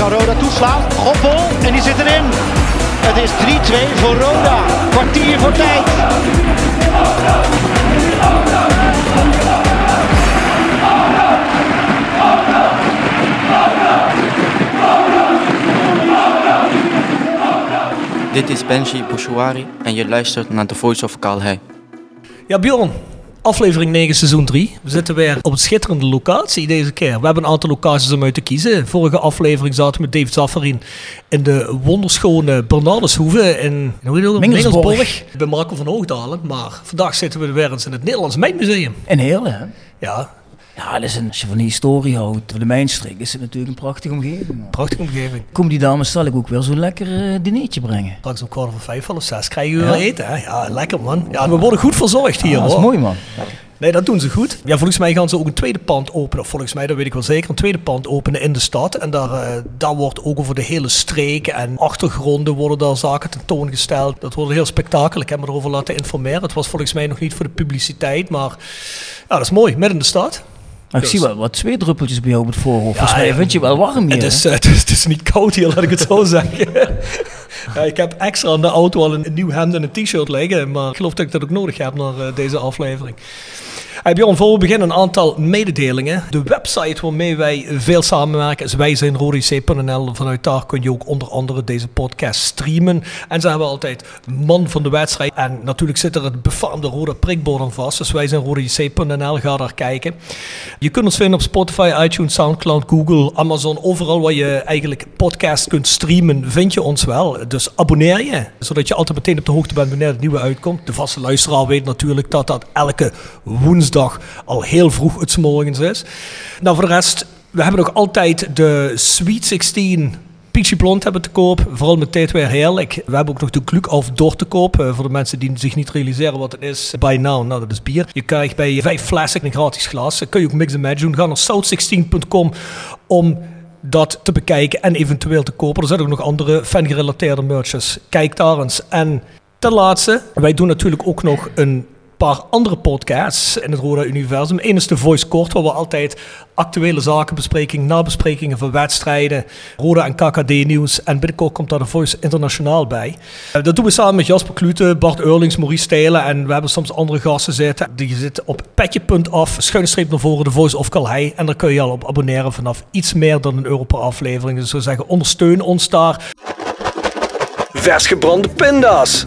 Kan Roda toeslaan. Goppel en die zit erin. Het is 3-2 voor Roda. Kwartier voor tijd. Dit is Benji Bouchouari en je luistert naar The Voice of Calais. Ja, Bjorn, aflevering 9, seizoen 3. We zitten weer op een schitterende locatie deze keer. We hebben een aantal locaties om uit te kiezen. Vorige aflevering zaten we met David Zaffarin in de wonderschone Bernardeshoeve in hoe heet het? Mingelsborg. Mingelsborg. Bij Marco van Hoogdalen. Maar vandaag zitten we weer eens in het Nederlands Mijnmuseum. En heel, hè? Ja, Ja, dat is een, als je van die historie houdt, de mijnstreek, is het natuurlijk een prachtige omgeving. prachtige omgeving. Kom die dames zal ik ook wel zo'n lekker eh, dinertje brengen. Straks om kwart over vijf, half zes krijgen we Ja. weer eten. Hè? Ja, lekker man. Ja, we worden goed verzorgd hier Ja, dat is hoor. mooi, man. Nee, dat doen ze goed. Ja, volgens mij gaan ze ook een tweede pand openen. Of volgens mij, dat weet ik wel zeker, een tweede pand openen in de stad. En daar, daar wordt ook over de hele streken en achtergronden worden daar zaken tentoongesteld. Dat wordt heel spektakelijk. Ik heb me erover laten informeren. Het was volgens mij nog niet voor de publiciteit, maar ja, dat is mooi. Midden in de stad. Ik Dus- zie wel wat zweetdruppeltjes bij jou op het voorhoofd. Volgens mij vind je wel warm hier. Het is, hè? eh, het, is, het is niet koud hier, laat ik het zo zeggen. ja, ik heb extra aan de auto al een, een nieuw hemd en een t-shirt liggen. Maar ik geloof dat ik dat ook nodig heb naar eh, deze aflevering. Hey Bjorn, voor we beginnen een aantal mededelingen. De website waarmee wij veel samenwerken is wijzijnrodec.nl. Vanuit daar kun je ook onder andere deze podcast streamen. En ze hebben altijd man van de wedstrijd. En natuurlijk zit er het befaamde rode prikbord aan vast. Dus wijzijnrodec.nl, ga daar kijken. Je kunt ons vinden op Spotify, iTunes, Soundcloud, Google, Amazon. Overal waar je eigenlijk podcast kunt streamen, vind je ons wel. Dus abonneer je, zodat je altijd meteen op de hoogte bent wanneer het nieuwe uitkomt. De vaste luisteraar weet natuurlijk dat dat elke woensdag al heel vroeg het morgens is. Nou, voor de rest, we hebben nog altijd de Sweet 16 Peachy Blond hebben te koop, vooral met tijd weer heerlijk. We hebben ook nog de Gluk of door te koop. eh, voor de mensen die zich niet realiseren wat het is. Buy now, nou dat is bier. Je krijgt bij vijf flessen een gratis glas. Dan kun je ook mix en doen. Ga naar south16.com om dat te bekijken en eventueel te kopen. Er zijn ook nog andere fan-gerelateerde merches. Kijk daar eens. En ten laatste, wij doen natuurlijk ook nog een paar andere podcasts in het Roda Universum. Eén is de Voice Court, waar we altijd actuele zaken bespreken, nabesprekingen van wedstrijden, Roda en KKD nieuws. En binnenkort komt daar de Voice Internationaal bij. Eh, Dat doen we samen met Jasper Klute, Bart Eurlings, Maurice Stelen en we hebben soms andere gasten zitten. Die zitten op petje.af, schuine streep naar voren, de Voice of Calhei. En daar kun je al op abonneren vanaf iets meer dan een euro per aflevering. Dus we zeggen, ondersteun ons daar. Vers gebrande pinda's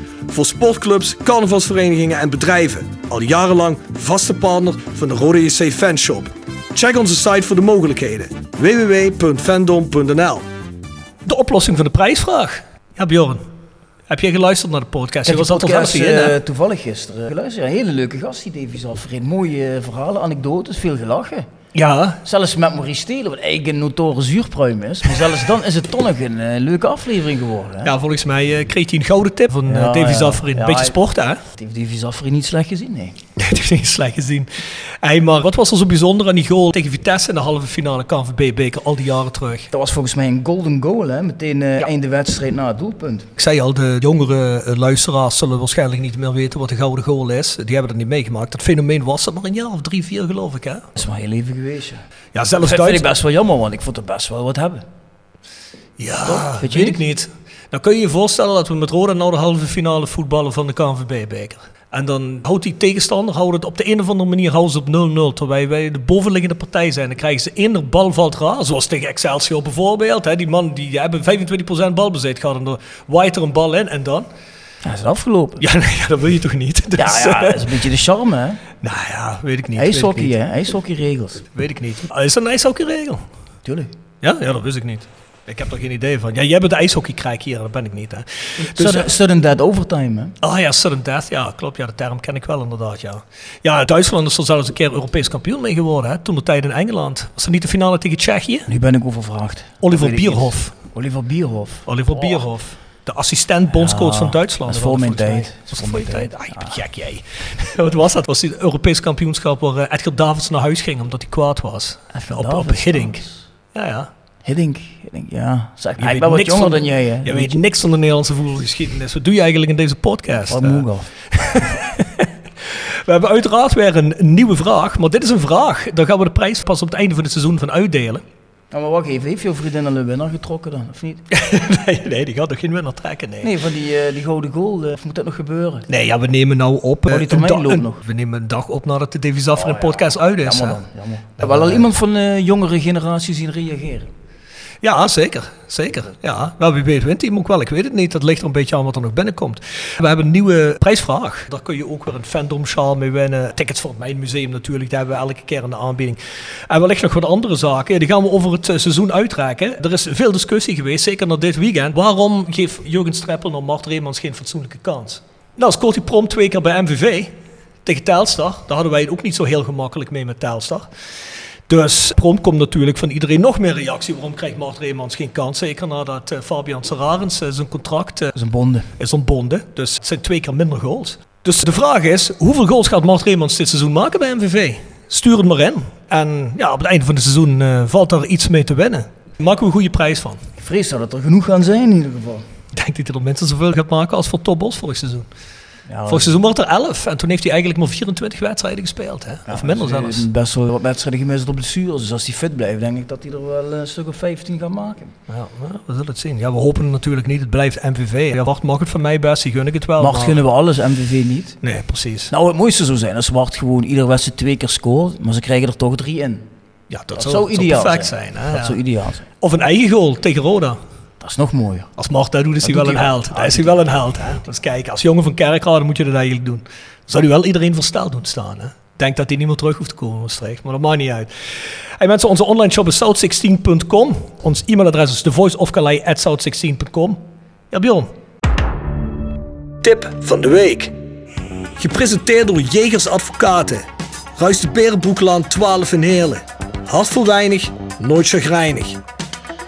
Voor sportclubs, carnavalsverenigingen en bedrijven. Al jarenlang vaste partner van de Rode JC Fanshop. Check onze site voor de mogelijkheden. www.fandom.nl De oplossing van de prijsvraag. Ja Bjorn, Heb jij geluisterd naar de podcast? Ik Je heb was de altijd in, hè? eh, toevallig gisteren geluisterd. Ja, hele leuke gast, die Davy Zafferin. Mooie eh, verhalen, anekdotes, veel gelachen. Ja, Zelfs met Maurice Stelen, wat eigenlijk een notoren zuurpruim is. Maar zelfs dan is het toch nog een eh, leuke aflevering geworden. Hè? ja, volgens mij eh, kreeg hij een gouden tip van eh Ja, Davy ja. Zafferin. Ja, Beetje sporten, hè? Dat heeft Davy Zafferin niet slecht gezien, nee. Nee, dat heeft niet slecht gezien. Hey, maar wat was er zo bijzonder aan die goal tegen Vitesse in de halve finale KNVB-beker al die jaren terug? Dat was volgens mij een golden goal, hè? meteen eh einde wedstrijd na het doelpunt. Ik zei al, de jongere luisteraars zullen waarschijnlijk niet meer weten wat de gouden goal is. Die hebben dat niet meegemaakt. Dat fenomeen was er maar een jaar of drie, vier geloof ik, hè? Dat is maar heel even geweest, ja. Ja, zelfs Dat vind ik best wel jammer, want ik vond het best wel wat hebben. Ja, Toch? weet, ik niet. Dan kun je je voorstellen dat we met Roda nou de halve finale voetballen van de KNVB-beker. En dan houdt die tegenstander houden het op de een of andere manier houden ze op 0-0. Terwijl wij de bovenliggende partij zijn. Dan krijgen ze één bal valt raar. Zoals tegen Excelsior bijvoorbeeld. Hè. Die man die hebben 25% balbezit gehad. En dan waait er een bal in en dan? Ja, is het afgelopen. Ja, nee, ja, dat wil je toch niet? Dus, Ja, ja, eh, dat is een beetje de charme, hè? Nou ja, weet ik niet. IJshockey, hè? IJshockeyregels. Weet ik niet. Ah, Is dat een ijshockeyregel? Tuurlijk. Ja? ja, dat wist ik niet. Ik heb er geen idee van. Ja, jij bent de ijshockeykrijk hier, dat ben ik niet. Hè. Dus, Sudden, sudden dead overtime, hè? Ah ja, sudden death. Ja, klopt. Ja, de term ken ik wel inderdaad, ja. Ja, Duitsland is er zelfs een keer Europees kampioen mee geworden, hè. Toen de tijd in Engeland. Was dat niet de finale tegen Tsjechië? Nu ben ik overvraagd. Oliver Bierhoff. Oliver Bierhoff. Oliver Bierhoff. De assistent bondscoach Ja, van Duitsland. dat is voor mijn tijd. Voor je tijd? Ah, je bent gek, jij. Wat was dat? Was die Europees kampioenschap waar eh, Edgar Davids naar huis ging omdat hij kwaad was? Edgar op, op Davids, Hiddink. Davids. Ja, ja. Hiddink, Hiddink, ja. Zeg, Je ik weet ben wat niks jonger van- dan jij, hè? Je weet niks van de Nederlandse voetbalgeschiedenis. Wat doe je eigenlijk in deze podcast? Wat Eh, moe. We hebben uiteraard weer een, een nieuwe vraag. Maar dit is een vraag. Daar gaan we de prijs pas op het einde van het seizoen van uitdelen. Nou, maar wacht even. Heeft jouw vriendin al een winnaar getrokken dan, of niet? nee, nee, die gaat nog geen winnaar trekken. Nee. Nee, van die, eh, die gouden goal. of moet dat nog gebeuren? Nee, ja, we nemen nou op. Oh, eh, die een termijn loopt een- nog. We nemen een dag op nadat de Davy Zaffer Oh, podcast uit is. Jammer dan, jammer. Wel al iemand van de jongere generatie zien reageren. Ja, zeker. Zeker. Ja, wie weet wint hij ook wel. Ik weet het niet. Dat ligt er een beetje aan wat er nog binnenkomt. We hebben een nieuwe prijsvraag. Daar kun je ook weer een fandom sjaal mee winnen. Tickets voor het Mijn Museum natuurlijk. Daar hebben we elke keer in de aanbieding. En wellicht nog wat andere zaken. Die gaan we over het eh, seizoen uitreiken. Er is veel discussie geweest, zeker na dit weekend. Waarom geeft Jurgen Streppel en Mart Reemans geen fatsoenlijke kans? Nou, scoort hij prompt twee keer bij MVV. Tegen Telstar. Daar hadden wij het ook niet zo heel gemakkelijk mee met Telstar. Dus prompt komt natuurlijk van iedereen nog meer reactie. Waarom krijgt Mart Reemans geen kans? Zeker nadat eh, Fabian Serarens eh, zijn contract eh, is een bonde. is ontbonden. Dus het zijn twee keer minder goals. Dus de vraag is, hoeveel goals gaat Mart Reemans dit seizoen maken bij MVV? Stuur het maar in. En ja, op het einde van het seizoen valt er iets mee te winnen. Maken we een goede prijs van. Ik vrees dat het er genoeg gaan zijn in ieder geval. Ik denk dat hij er minstens zoveel gaat maken als voor Top Bos vorig seizoen. Ja, Vorig seizoen het er 11 en toen heeft hij eigenlijk maar 24 wedstrijden gespeeld. Hè? of minder dus, eh, zelfs. Best wel wat wedstrijden gemist op blessures. Dus als hij fit blijft, denk ik dat hij er wel een stuk of 15 gaat maken. Ja, we zullen het zien. Ja, we hopen natuurlijk niet. Het blijft MVV. Ja, Wart mag het van mij best, die gun ik het wel. Maar- gunnen we alles, MVV niet. Nee, precies. Nou, het mooiste zou zijn als Mart gewoon iedere wedstrijd twee keer scoort, maar ze krijgen er toch drie in. Ja, dat, Dat zou, zou ideaal perfect zijn. zijn. hè, Dat zou ideaal zijn. Of een eigen goal tegen Roda. Dat is nog mooier. Als Mart dat doet, is Dat hij wel doet een hij held. Dan is hij wel een held. Hè? Dus kijk, als jongen van Kerkrade moet je dat eigenlijk doen. Dan zou hij wel iedereen versteld doen staan. Hè? Ik denk dat hij niet meer terug hoeft te komen in Maastricht, maar dat maakt niet uit. Hey mensen, onze online shop is south16.com. Ons e-mailadres is thevoiceofcalais.south16.com. Ja, Bjorn. Tip van de week. Gepresenteerd door Jegers Advocaten. Ruis de Berenbroeklaan 12 in Heerlen. Hart voor weinig, nooit chagrijnig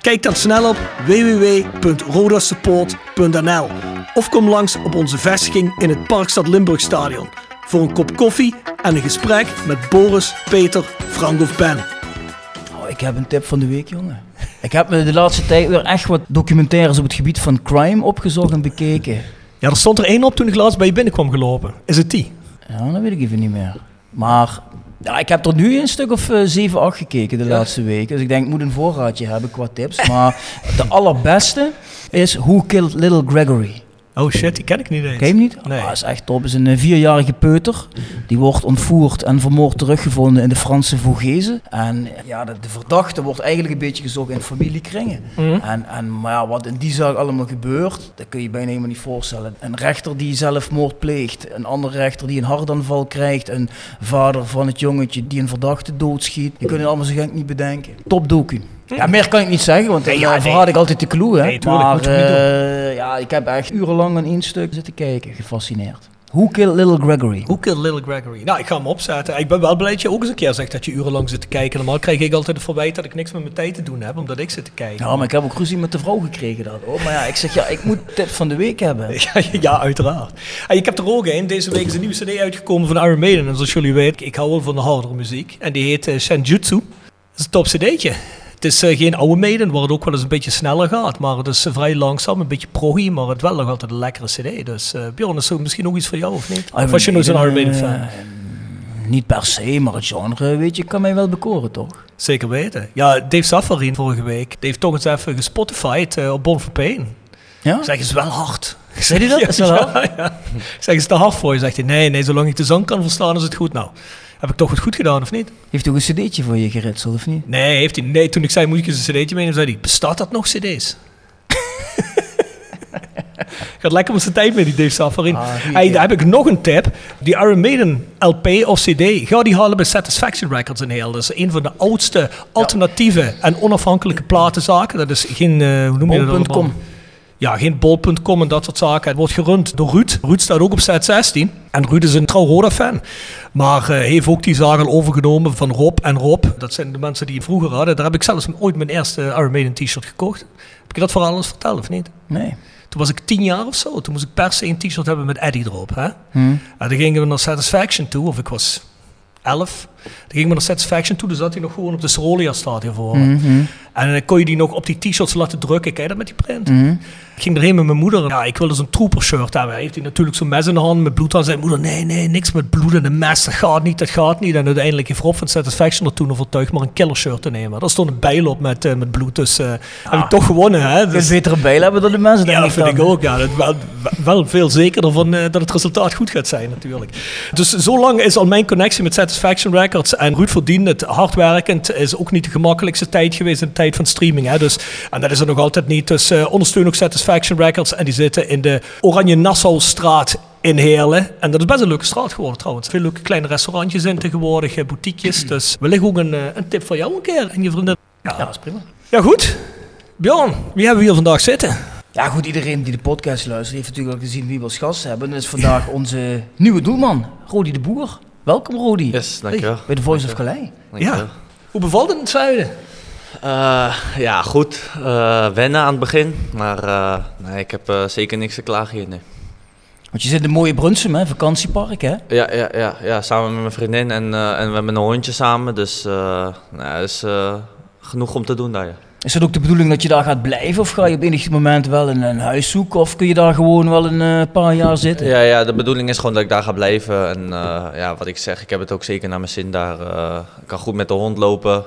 Kijk dan snel op www.rodasupport.nl of kom langs op onze vestiging in het Parkstad Limburg Stadion voor een kop koffie en een gesprek met Boris, Peter, Frank of Ben. Oh, ik heb een tip van de week, jongen. Ik heb me de laatste tijd weer echt wat documentaires op het gebied van crime opgezocht en bekeken. Ja, er stond er één op toen ik laatst bij je binnenkwam gelopen. Is het die? Ja, dat weet ik even niet meer. Maar ja, ik heb er nu een stuk of eh, 7, 8 gekeken de laatste week. Dus ik denk, ik moet een voorraadje hebben qua tips. Maar de allerbeste is Who Killed Little Gregory. Oh shit, die ken ik niet eens. Ken je hem niet? Nee. Ah, is echt top. is een eh, vierjarige peuter. Die wordt ontvoerd en vermoord teruggevonden in de Franse Vogese. En ja, de, de verdachte wordt eigenlijk een beetje gezocht in familiekringen. Mhm. En, en, maar ja, wat in die zaak allemaal gebeurt, dat kun je bijna helemaal niet voorstellen. Een rechter die zelfmoord pleegt, een andere rechter die een hartaanval krijgt, een vader van het jongetje die een verdachte doodschiet. Je kunt het allemaal zo gek niet bedenken. Top docu. Ja, meer kan ik niet zeggen, want Nee, ja, nee. verraad ik altijd de clue. Hè? Nee, tuurlijk, maar eh, ja, ik heb echt urenlang aan één stuk zitten kijken, gefascineerd. Who Killed Little Gregory? Who Killed Little Gregory? Nou, ik ga hem opzetten. Ik ben wel blij dat je ook eens een keer zegt dat je urenlang zit te kijken. Normaal krijg ik altijd het verwijt dat ik niks met mijn tijd te doen heb, omdat ik zit te kijken. Ja, maar ik heb ook ruzie met de vrouw gekregen dat hoor. Maar ja, ik zeg ja, ik moet tip van de week hebben. Ja, ja, uiteraard. En ik heb er ook een. Deze week is een nieuwe cd uitgekomen van Iron Maiden. En zoals jullie weten, ik hou wel van de hardere muziek. En die heet uh, Shenjutsu. Dat is een top cd'tje. Het is eh, geen oude Maiden, waar het ook wel eens een beetje sneller gaat. Maar het is eh, vrij langzaam, een beetje proggy, maar het wel nog altijd een lekkere cd. Dus eh Bjorn, is er misschien ook iets voor jou, of niet? of was je nou zo'n Iron Maiden fan? Niet per se, maar het genre, weet je, kan mij wel bekoren toch? Zeker weten. Ja, Dave Saffarien vorige week, die heeft toch eens even gespotified op Born for Pain. Ja? Zeg eens wel hard. Zei hij dat? Is ja, hard? ja. Zeg eens te hard voor je. Zegt hij, nee, nee, zolang ik de zang kan verstaan is het goed. Nou, heb ik toch het goed gedaan, of niet? Heeft hij ook een cd'tje voor je geritseld, of niet? Nee, heeft hij, nee toen ik zei, moet ik eens een cd'tje meenemen, zei hij, bestaat dat nog cd's? Gaat lekker met zijn tijd met die Dave Saffarien. Ah, hey, daar heb ik nog een tip. Die Iron Maiden LP of CD, ga die halen bij Satisfaction Records in heel. Dat is een van de oudste alternatieve en onafhankelijke platenzaken. Dat is geen, eh, hoe noem je dat? Allemaal? Ja, geen bol.com en dat soort zaken. Het wordt gerund door Ruud. Ruud staat ook op set 16. En Ruud is een trouw Roda-fan. Maar eh, heeft ook die zaak al overgenomen van Rob en Rob. Dat zijn de mensen die vroeger hadden. Daar heb ik zelfs ooit mijn eerste Iron Maiden t-shirt gekocht. Heb ik je dat verhaal eens verteld of niet? Nee. Toen was ik tien jaar of zo. Toen moest ik per se een t-shirt hebben met Eddie erop. Hè? Hm. En dan gingen we naar Satisfaction toe. Of ik was elf. Dan gingen we naar Satisfaction toe. Dan zat hij nog gewoon op de Sorolia stadion voor. Mhm. En dan kon je die nog op die t-shirts laten drukken. Kijk dat met die print? Mhm. Ik ging erheen met mijn moeder. Ja, ik wilde zo'n trooper shirt hebben. Hij heeft hij natuurlijk zo'n mes in de hand met bloed aan. Zei moeder, nee, nee, niks met bloed en een mes. Dat gaat niet, dat gaat niet. En uiteindelijk heeft Rob van Satisfaction er toen overtuigd maar een killer shirt te nemen. Daar stond een bijl op met, eh, met bloed. Dus eh heb ik toch gewonnen. Hè? Dus, betere bijl hebben dan de mensen, denk ja, ik dat vind dan. ik ook. Ja, dat wel, wel veel zekerder van eh, dat het resultaat goed gaat zijn natuurlijk. Dus zo lang is al mijn connectie met Satisfaction Records. En Ruud verdient het hardwerkend. Is ook niet de gemakkelijkste tijd geweest in de tijd van streaming. Hè. Dus, en dat is er nog altijd niet. Dus eh, ondersteun ook Satisfaction Records. En die zitten in de Oranje Nassaustraat in Heerlen. En dat is best een leuke straat geworden trouwens. Veel leuke kleine restaurantjes in tegenwoordig, eh, boutiquejes. Dus wellicht ook een, eh, een tip voor jou een keer en je vriendin. Ja, dat is prima. Ja goed. Bjorn, wie hebben we hier vandaag zitten? Ja, goed, iedereen die de podcast luistert heeft natuurlijk al gezien wie we als gast hebben. Dat is vandaag onze nieuwe doelman, Rodi de Boer. Welkom, Rodi. Yes, dankjewel. Bij de Voice of Calais. Dankjewel. Hoe bevalt het in het zuiden? Eh, ja, goed. Eh, wennen aan het begin. Maar eh, nee, ik heb eh, zeker niks te klagen hier. Nee. Want je zit in mooie Brunsum, hè, vakantiepark, hè? Ja, ja, ja, ja, samen met mijn vriendin en, eh, en we hebben een hondje samen. Dus eh nou, is eh, genoeg om te doen daar. Ja. Is het ook de bedoeling dat je daar gaat blijven? Of ga je op enig moment wel een, een huis zoeken? Of kun je daar gewoon wel een eh, paar jaar zitten? Ja, ja, de bedoeling is gewoon dat ik daar ga blijven. En eh, ja, wat ik zeg, ik heb het ook zeker naar mijn zin daar. eh, ik kan goed met de hond lopen.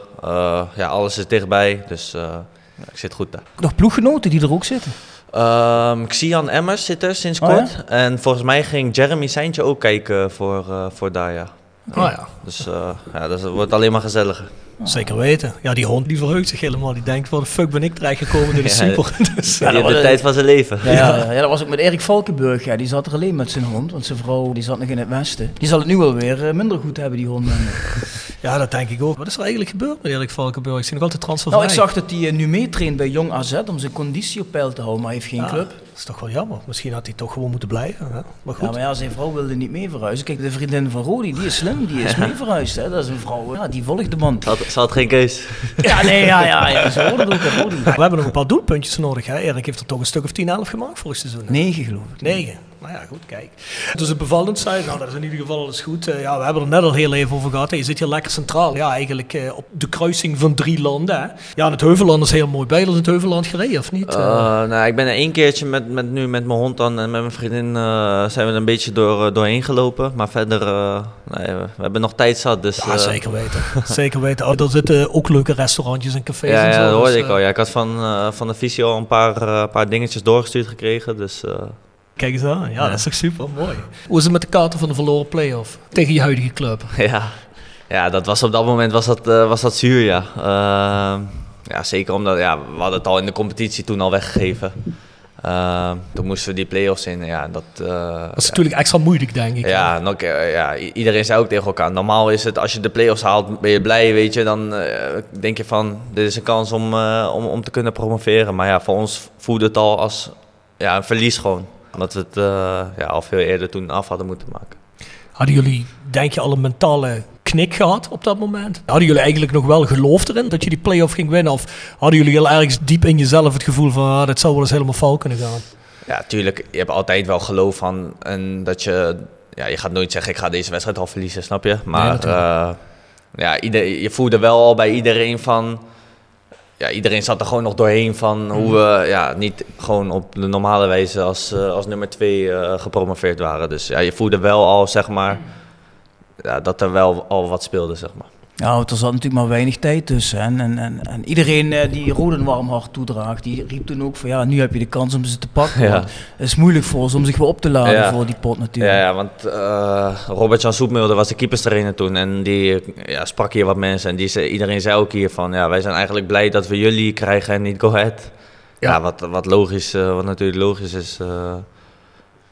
Ja, alles is dichtbij. Dus ja, ik zit goed daar. Nog ploeggenoten die er ook zitten? Ehm Xian Emmers zit er sinds Oh, kort. En volgens mij ging Jeremy Seintje ook kijken voor, voor daar, ja. Oh ja, Dus ja, dat wordt alleen maar gezelliger. Zeker weten. Ja, die hond die verheugt zich helemaal. Die denkt, wat de fuck ben ik terechtgekomen? Dit is Ja, super. Dus, Ja, dat de was- tijd van zijn leven. Ja, ja. ja, dat was ook met Erik Valkenburg. Ja, die zat er alleen met zijn hond, want zijn vrouw die zat nog in het westen. Die zal het nu wel weer eh, minder goed hebben, die hond. ja, dat denk ik ook. Wat is er eigenlijk gebeurd met Erik Valkenburg? Ik zie nog altijd transfervrij. Nou, ik zag dat hij eh, nu meetraint bij Jong AZ om zijn conditie op peil te houden, maar hij heeft geen Ja, club. Dat is toch wel jammer. Misschien had hij toch gewoon moeten blijven. Hè? Maar goed. Ja, maar ja, zijn vrouw wilde niet mee verhuizen. Kijk, de vriendin van Rodi, die is slim, die is mee verhuisd. Hè. Dat is een vrouw, ja, die volgt de man. Ze had, ze had geen keus. Ja, nee, ja, ja, ja zo hoort het ook, Rodi. We hebben nog een paar doelpuntjes nodig. Hè? Erik heeft er toch een stuk of 10, 11 gemaakt vorig seizoen. hè? Negen, geloof ik. 9. Nou ja, goed, kijk. Dus het bevallend zijn, nou, dat is in ieder geval alles goed. Eh, ja, we hebben er net al heel even over gehad. hè. Je zit hier lekker centraal. Ja, eigenlijk eh, op de kruising van drie landen. Hè? Ja, en het Heuvelland is heel mooi. Al in het Heuvelland gereden, of niet? Eh, nou, ik ben er één keertje met, met, nu met mijn hond dan en met mijn vriendin zijn we er een beetje door, doorheen gelopen. Maar verder, nee, we, we hebben nog tijd zat. Dus, ja, zeker weten. zeker weten. Oh, er zitten ook leuke restaurantjes en cafés Ja, en zo. ja, dat hoorde dus, ik eh, al. Ja, ik had van, van de visio al een paar, paar dingetjes doorgestuurd gekregen. Dus Kijk eens aan. Ja, dat is toch super mooi. Hoe is het met de kaarten van de verloren play-off tegen je huidige club? Ja, ja dat was op dat moment was dat, eh, was dat zuur, ja. Ehm, ja, zeker omdat ja, we hadden het al in de competitie toen al weggegeven. Ehm, toen moesten we die play-offs in. Ja, dat, eh, Dat is natuurlijk extra moeilijk, denk ik. ja, eh, ja, iedereen zei ook tegen elkaar. Normaal is het, als je de play-offs haalt, ben je blij, weet je. Dan eh, denk je van, dit is een kans om, eh, om, om te kunnen promoveren. Maar ja, voor ons voelde het al als ja, een verlies gewoon. Omdat we het eh, ja, al veel eerder toen af hadden moeten maken. Hadden jullie, denk je, al een mentale knik gehad op dat moment? Hadden jullie eigenlijk nog wel geloof erin dat je die play-off ging winnen? Of hadden jullie al ergens diep in jezelf het gevoel van, ah, dat zou wel eens helemaal fout kunnen gaan? Ja, tuurlijk. Je hebt altijd wel geloof van. En dat je. Ja, je gaat nooit zeggen: ik ga deze wedstrijd al verliezen, snap je? Maar eh, ja, ieder, je voelde wel al bij iedereen van. Ja, iedereen zat er gewoon nog doorheen van hoe we ja, niet gewoon op de normale wijze als, eh, als nummer twee eh, gepromoveerd waren. Dus ja, je voelde wel al, zeg maar, ja, dat er wel al wat speelde, zeg maar. Ja, want er zat natuurlijk maar weinig tijd tussen. En, en, en, en iedereen eh, die Rode een warm hart toedraagt, die riep toen ook van ja, nu heb je de kans om ze te pakken. Ja. Het is moeilijk voor ze om zich weer op te laden Ja. voor die pot natuurlijk. Ja, ja want eh, Robert-Jan Soepmulder was de keeperstrainer toen. En die ja, sprak hier wat mensen. En die zei, iedereen zei ook hier van... Ja, wij zijn eigenlijk blij dat we jullie krijgen en niet Go Ahead. Ja, Ja. wat, wat logisch, eh, wat natuurlijk logisch is. eh,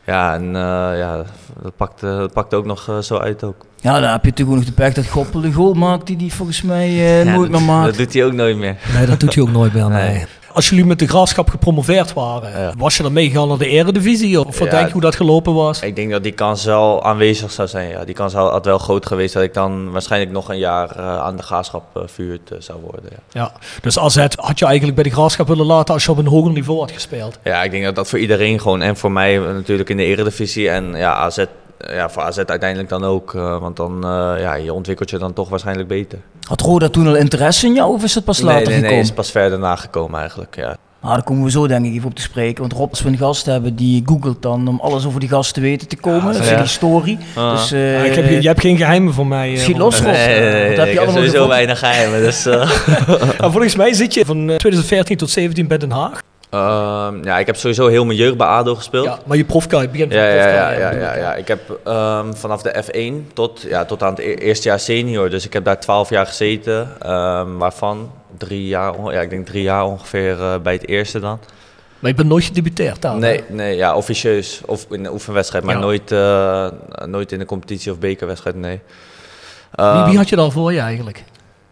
ja, en eh, ja, dat pakt, eh, dat pakt ook nog eh, zo uit ook. Ja, dan heb je natuurlijk ook nog de pech dat Goppel de goal maakt die die volgens mij eh, Ja, nooit dat, meer maakt. Dat doet hij ook nooit meer. Nee, dat doet hij ook nooit meer. Nee. Nee. Als jullie met de graafschap gepromoveerd waren, Ja. was je dan meegegaan naar de eredivisie? Of wat Ja. denk je hoe dat gelopen was? Ik denk dat die kans wel aanwezig zou zijn. Ja. Die kans had wel groot geweest dat ik dan waarschijnlijk nog een jaar eh, aan de graafschap eh, vuurd eh, zou worden. Ja. Ja. Dus AZ had je eigenlijk bij de graafschap willen laten als je op een hoger niveau had gespeeld. Ja, ik denk dat dat voor iedereen gewoon, en voor mij natuurlijk in de eredivisie en ja, AZ, ja, voor AZ uiteindelijk dan ook. eh, want dan, eh, ja, je ontwikkelt je dan toch waarschijnlijk beter. Had Roda toen al interesse in jou of is het pas nee, later nee, nee, gekomen? is pas verder nagekomen eigenlijk, ja. Nou, daar komen we zo denk ik even op te spreken. Want Rob, als we een gast hebben, die googelt dan om alles over die gast te weten te komen. dat is ja. een historie. Ah. Dus, eh, Ja, ik heb, je hebt geen geheimen voor mij. eh, Schiet los, Rob. Nee, nee, nee, Wat heb je ik heb allemaal sowieso weinig geheimen. Dus, eh, Nou, volgens mij zit je van eh, 2014 tot 17 bij Den Haag. Ehm, ja, ik heb sowieso heel mijn jeugd bij ADO gespeeld. Ja, maar je profcarrière begint Ja, ja, ja, ja, ja, ik, ja. Ik heb ehm, vanaf de F1 tot, ja, tot aan het e- eerste jaar senior. Dus ik heb daar 12 jaar gezeten. ehm, waarvan drie jaar, ja, ik denk drie jaar ongeveer eh, bij het eerste dan. Maar je bent nooit gedebuteerd daar. Nee, nee ja, officieus. Of in een oefenwedstrijd, maar nooit, eh, nooit in een competitie of bekerwedstrijd, nee. Wie, wie had je daar voor je eigenlijk?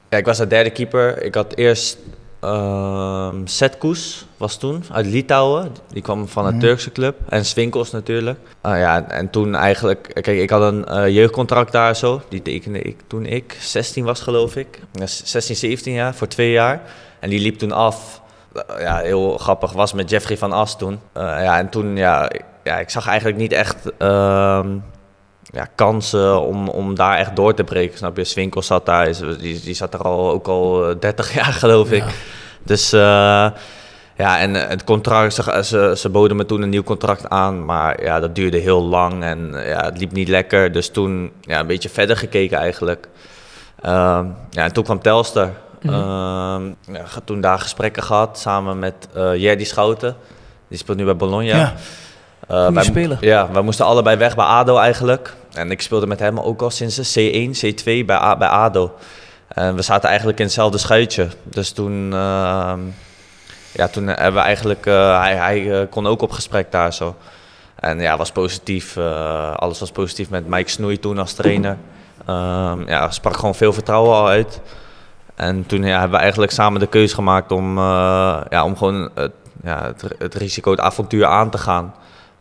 ja, ik was de derde keeper. Ik had eerst ehm Setkoes, was toen, uit Litouwen. Die kwam van een Turkse club. En Swinkels natuurlijk. Ah ja, en toen eigenlijk... Kijk, ik had een eh, jeugdcontract daar zo. Die tekende ik toen ik 16 was, geloof ik. Ja, 16, 17 jaar, voor twee jaar. En die liep toen af. Eh, ja, heel grappig was met Jeffrey van As toen. Eh, ja, en toen, ja, ja, ik zag eigenlijk niet echt... ja, kansen om, om daar echt door te breken. Snap je? Swinkel zat daar, is- die, die zat er al, ook al eh, 30 jaar, geloof ik. Ja. Dus eh, ja, en eh, het contract, ze, ze, ze boden me toen een nieuw contract aan, maar ja, dat duurde heel lang en eh, ja, het liep niet lekker. Dus toen ja, een beetje verder gekeken eigenlijk. Ehm, ja, en toen kwam Telstar. Ehm, ja, toen daar gesprekken gehad samen met eh Jerdy Schouten. Die speelt nu bij Bologna. Ja. Eh, wij, speler. Ja, wij moesten allebei weg bij ADO eigenlijk. En ik speelde met hem ook al sinds de C1, C2 bij, bij ADO. En we zaten eigenlijk in hetzelfde schuitje. Dus toen, ehm, ja, toen hebben we eigenlijk... eh, hij hij eh, kon ook op gesprek daar zo. En ja, was positief. eh, alles was positief met Mike Snoei toen als trainer. Ehm ja, sprak gewoon veel vertrouwen al uit. En toen ja, hebben we eigenlijk samen de keuze gemaakt om, ja, om gewoon het, ja, het, het risico, het avontuur aan te gaan.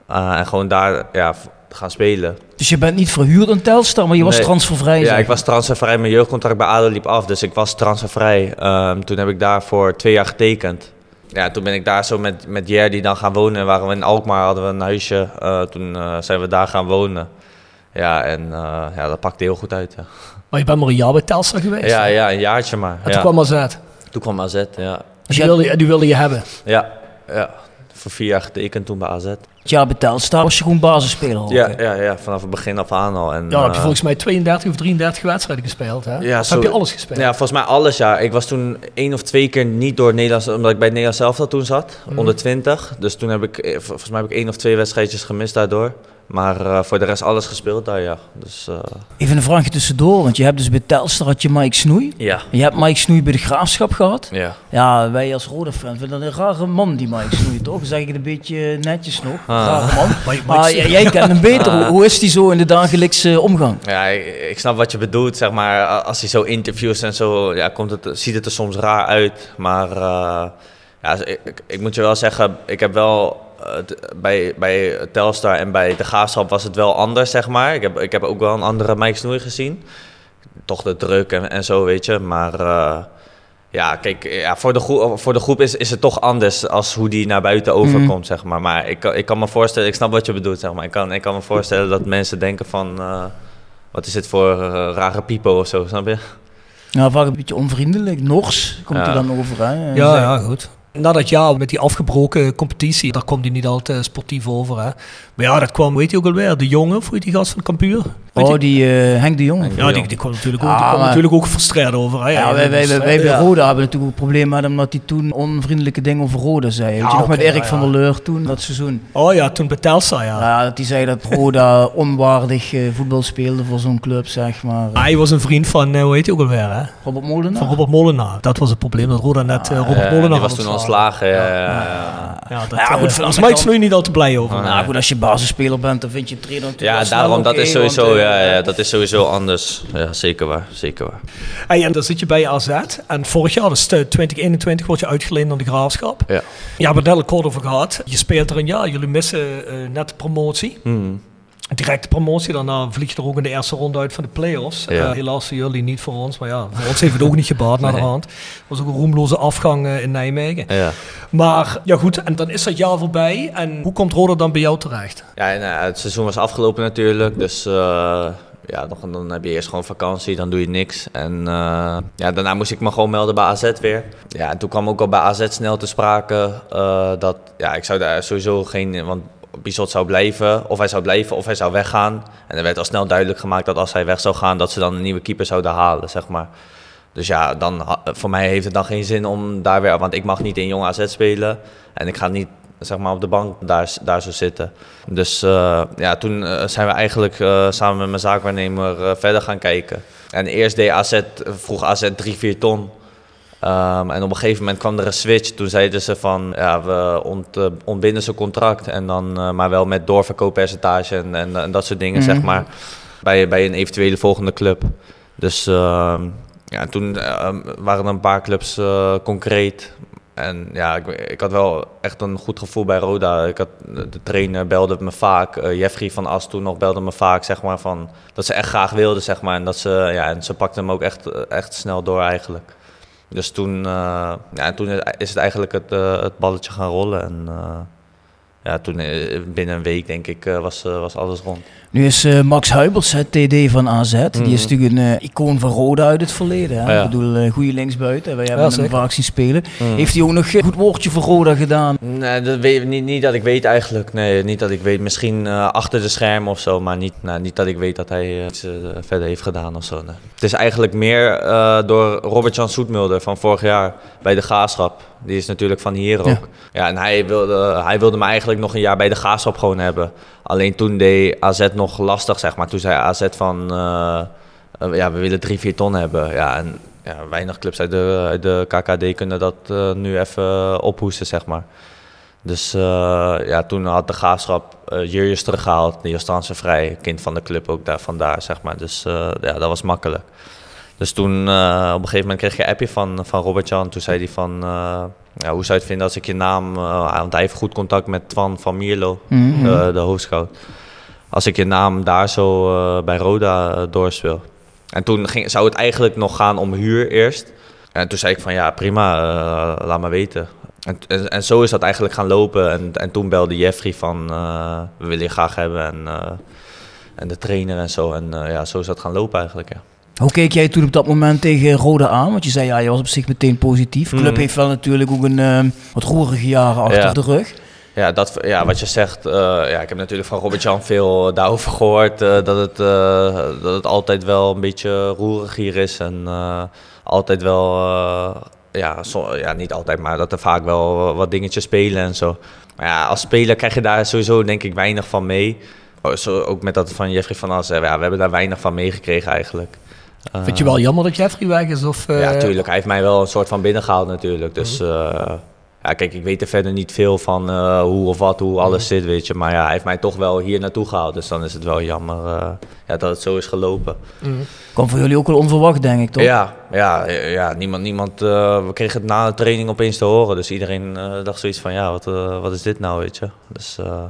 En gewoon daar ja, gaan spelen. Dus je bent niet verhuurd aan Telstar, maar je was transfervrij. Ja, zeg. ik was transfervrij. Mijn jeugdcontract bij ADO liep af, dus ik was transfervrij. Ehm, toen heb ik daar voor twee jaar getekend. Ja, toen ben ik daar zo met, met Jerdy dan gaan wonen. Waren we in Alkmaar, hadden we een huisje. Eh, toen eh, zijn we daar gaan wonen. Ja, en eh, ja, dat pakte heel goed uit. Ja, Maar je bent maar een jaar bij Telstar geweest. ja, ja een jaartje maar. En Ja. toen kwam AZ. Toen kwam AZ, ja. Dus die wilde, die wilde je hebben. Ja, ja. Voor vier jaar getekend toen bij AZ. Ja, betaald staan was je gewoon basisspeler. Ja, ja, ja, vanaf het begin af aan al. En, Ja, dan heb je eh, volgens mij 32 of 33 wedstrijden gespeeld, hè? Ja, Of zo- heb je alles gespeeld? Ja, volgens mij alles, ja. Ik was toen één of twee keer niet door het Nederlands, omdat ik bij het Nederlands zelf toen zat, Mhm. onder 20. Dus toen heb ik, eh, vol- volgens mij heb ik één of twee wedstrijdjes gemist daardoor. Maar eh, voor de rest alles gespeeld daar, ja. Dus eh, Even een vraagje tussendoor, want je hebt dus bij Telstar had je Mike Snoei. ja. Je hebt Mike Snoei bij de Graafschap gehad. Ja. Ja, wij als rode fan vinden dat een rare man, die Mike Snoei, toch? Zeg ik het een beetje netjes nog. Ah. Rare man. Maar jij kent hem beter. Hoe, hoe is die zo in de dagelijkse omgang? Ja, ik, ik snap wat je bedoelt, zeg maar. Als hij zo interviews en zo, ja, komt het, ziet het er soms raar uit. Maar eh, ja, ik, ik, ik moet je wel zeggen, ik heb wel bij, bij Telstar en bij de Graafschap was het wel anders, zeg maar. Ik heb, ik heb ook wel een andere Mike Snoei gezien. Toch de druk en, en zo, weet je. Maar eh, ja, kijk, ja, voor, de groep, voor de groep is, is het toch anders als hoe die naar buiten overkomt, zeg maar. Maar ik, kan- ik kan me voorstellen, ik snap wat je bedoelt, zeg maar. Ik kan, ik kan me voorstellen dat mensen denken van... eh, wat is dit voor eh, rare piepo of zo, snap je? Nou, vaak een beetje onvriendelijk. Nors komt Ja. hij dan over, hè? Ja, ja, goed. Na dat jaar met die afgebroken competitie, daar komt hij niet altijd sportief over. Hè. Maar ja, dat kwam, weet je ook alweer, de jongen, heet die gast van Campuur? Weet Oh, die eh, Henk de Jong. Henk de ja, die, Jong. die kwam natuurlijk ook, Ah, die kwam maar- natuurlijk ook frustreerd over. Hè. Ja, wij, wij, wij, wij bij Ja. Roda hebben natuurlijk een probleem met hem omdat hij toen onvriendelijke dingen over Roda zei. Weet je nog oké, met Erik ja, van der Leur toen, dat seizoen. Oh ja, toen bij ja. Ja, dat hij zei dat Roda onwaardig eh, voetbal speelde voor zo'n club, zeg maar. Hij was een vriend van, eh, hoe heet hij ook alweer, hè? Robert Molenaar. Van Robert Molenaar. Dat was het probleem, dat Roda net Robert Molenaar was toen ontslagen. Ja, ja, dat, goed, de Mike kant- Snoei niet al te blij over. Nou goed, als je basisspeler bent, dan vind je trainer natuurlijk Ja, daarom, dat is sowieso, ja, ja, dat is sowieso anders. Ja, zeker waar, zeker waar. Hey, en dan zit je bij AZ. En vorig jaar, dus eh, 2021, word je uitgeleend aan de Graafschap. Ja. Ja, we hebben het net al kort over gehad. Je speelt er een jaar, jullie missen eh, net de promotie. Hmm. Directe promotie, daarna vlieg je er ook in de eerste ronde uit van de play-offs. Ja. Eh, helaas voor jullie, niet voor ons. Maar ja, voor ons heeft het ook niet gebaat naar de hand. Het was ook een roemloze afgang eh, in Nijmegen. Ja. Maar ja goed, en dan is dat jaar voorbij. En hoe komt Roda dan bij jou terecht? Ja, eh, het seizoen was afgelopen natuurlijk, dus eh, ja, dan, dan heb je eerst gewoon vakantie, dan doe je niks. En eh, ja, daarna moest ik me gewoon melden bij AZ weer. Ja, en toen kwam ook al bij AZ snel te sprake eh, dat, ja, ik zou daar sowieso geen, want Bizot zou blijven, of hij zou blijven of hij zou weggaan. En er werd al snel duidelijk gemaakt dat als hij weg zou gaan, dat ze dan een nieuwe keeper zouden halen, zeg maar. Dus ja, dan, voor mij heeft het dan geen zin om daar weer... Want ik mag niet in Jong AZ spelen. En ik ga niet zeg maar, op de bank daar, daar zo zitten. Dus eh, ja, toen eh, zijn we eigenlijk eh, samen met mijn zaakwaarnemer verder gaan kijken. En eerst deed AZ, vroeg AZ 3, 4 ton. Ehm, en op een gegeven moment kwam er een switch. Toen zeiden ze van, ja, we ont, eh, ontbinden zijn contract. En dan, eh, maar wel met doorverkooppercentage en, en, en dat soort dingen, zeg maar. Bij, bij een eventuele volgende club. Dus ehm, ja, toen ehm, waren er een paar clubs eh, concreet. En ja, ik, ik had wel echt een goed gevoel bij Roda. Ik had, de trainer belde me vaak. Jeffrey van As toen nog belde me vaak, zeg maar, van dat ze echt graag wilden, zeg maar. En dat ze, ja, en ze pakte hem ook echt, echt snel door eigenlijk. Dus toen, eh, ja, en toen is het eigenlijk het, eh, het balletje gaan rollen. En eh, ja, toen eh, binnen een week, denk ik, eh, was, eh, was alles rond. Nu is Max Huibers, het TD van AZ. Die is natuurlijk een icoon van Roda uit het verleden. Hè? Mhm. Ja. Ik bedoel, eh goede linksbuiten. Wij hebben hem zeker. vaak zien spelen. Mhm. Heeft hij ook nog een goed woordje voor Roda gedaan? Nee, dat weet, niet, niet dat ik weet eigenlijk. Nee, niet dat ik weet. Misschien achter de schermen of zo, maar niet, nou, niet dat ik weet dat hij iets verder heeft gedaan of zo. nee. Het is eigenlijk meer door Robert-Jan Soetmulder van vorig jaar bij de Graafschap. Die is natuurlijk van hier ook. Ja. Ja, en hij wilde, hij wilde me eigenlijk nog een jaar bij de Graafschap gewoon hebben. Alleen toen deed AZ nog lastig, zeg maar. Toen zei AZ van, eh, eh, ja, we willen drie, vier ton hebben. Ja, en ja, weinig clubs uit de, uit de KKD kunnen dat eh, nu even ophoesten, zeg maar. Dus ja, toen had de graafschap uh, Jurjes teruggehaald. Was ze vrij, kind van de club ook daar vandaar, zeg maar. Dus ja, dat was makkelijk. Dus toen uh, op een gegeven moment kreeg je een appje van, van Robert-Jan. Toen zei hij van, uh, ja, hoe zou je het vinden als ik je naam... Uh, want hij heeft goed contact met Twan van Mierlo, mm -hmm. de, hoofdscout. Als ik je naam daar zo bij Roda doorspeel. En toen ging, zou het eigenlijk nog gaan om huur eerst. En toen zei ik van, ja prima, laat me weten. En, en, en, zo is dat eigenlijk gaan lopen. En, en toen belde Jeffrey van, we willen je graag hebben. En, en de trainer en zo. En ja, zo is dat gaan lopen eigenlijk, ja. Hoe keek jij toen op dat moment tegen Roda aan? Want je zei, ja, je was op zich meteen positief. De club Mhm. heeft wel natuurlijk ook een uh, wat roerige jaren achter Ja. de rug. Ja, dat, ja, wat je zegt, eh, ja, ik heb natuurlijk van Robert-Jan veel daarover gehoord. eh, dat, het, eh, dat het altijd wel een beetje roerig hier is. En altijd wel, ja, ja, niet altijd, maar dat er vaak wel wat dingetjes spelen en zo. Maar ja, als speler krijg je daar sowieso denk ik weinig van mee. Oh, Zo, ook met dat van Jeffrey van As, ja, we hebben daar weinig van meegekregen eigenlijk. Eh, Vind je wel jammer dat Jeffrey weg is? Of, eh, ja, tuurlijk. Hij heeft mij wel een soort van binnengehaald natuurlijk. Dus eh, ja, kijk, ik weet er verder niet veel van eh, hoe of wat, hoe alles zit, weet je. Maar ja, hij heeft mij toch wel hier naartoe gehaald. Dus dan is het wel jammer eh, ja, dat het zo is gelopen. Kwam voor jullie ook wel onverwacht, denk ik, toch? Ja, ja, ja, niemand, niemand eh, we kregen het na de training opeens te horen. Dus iedereen eh, dacht zoiets van, ja, wat, eh, wat is dit nou, weet je. Dus, eh,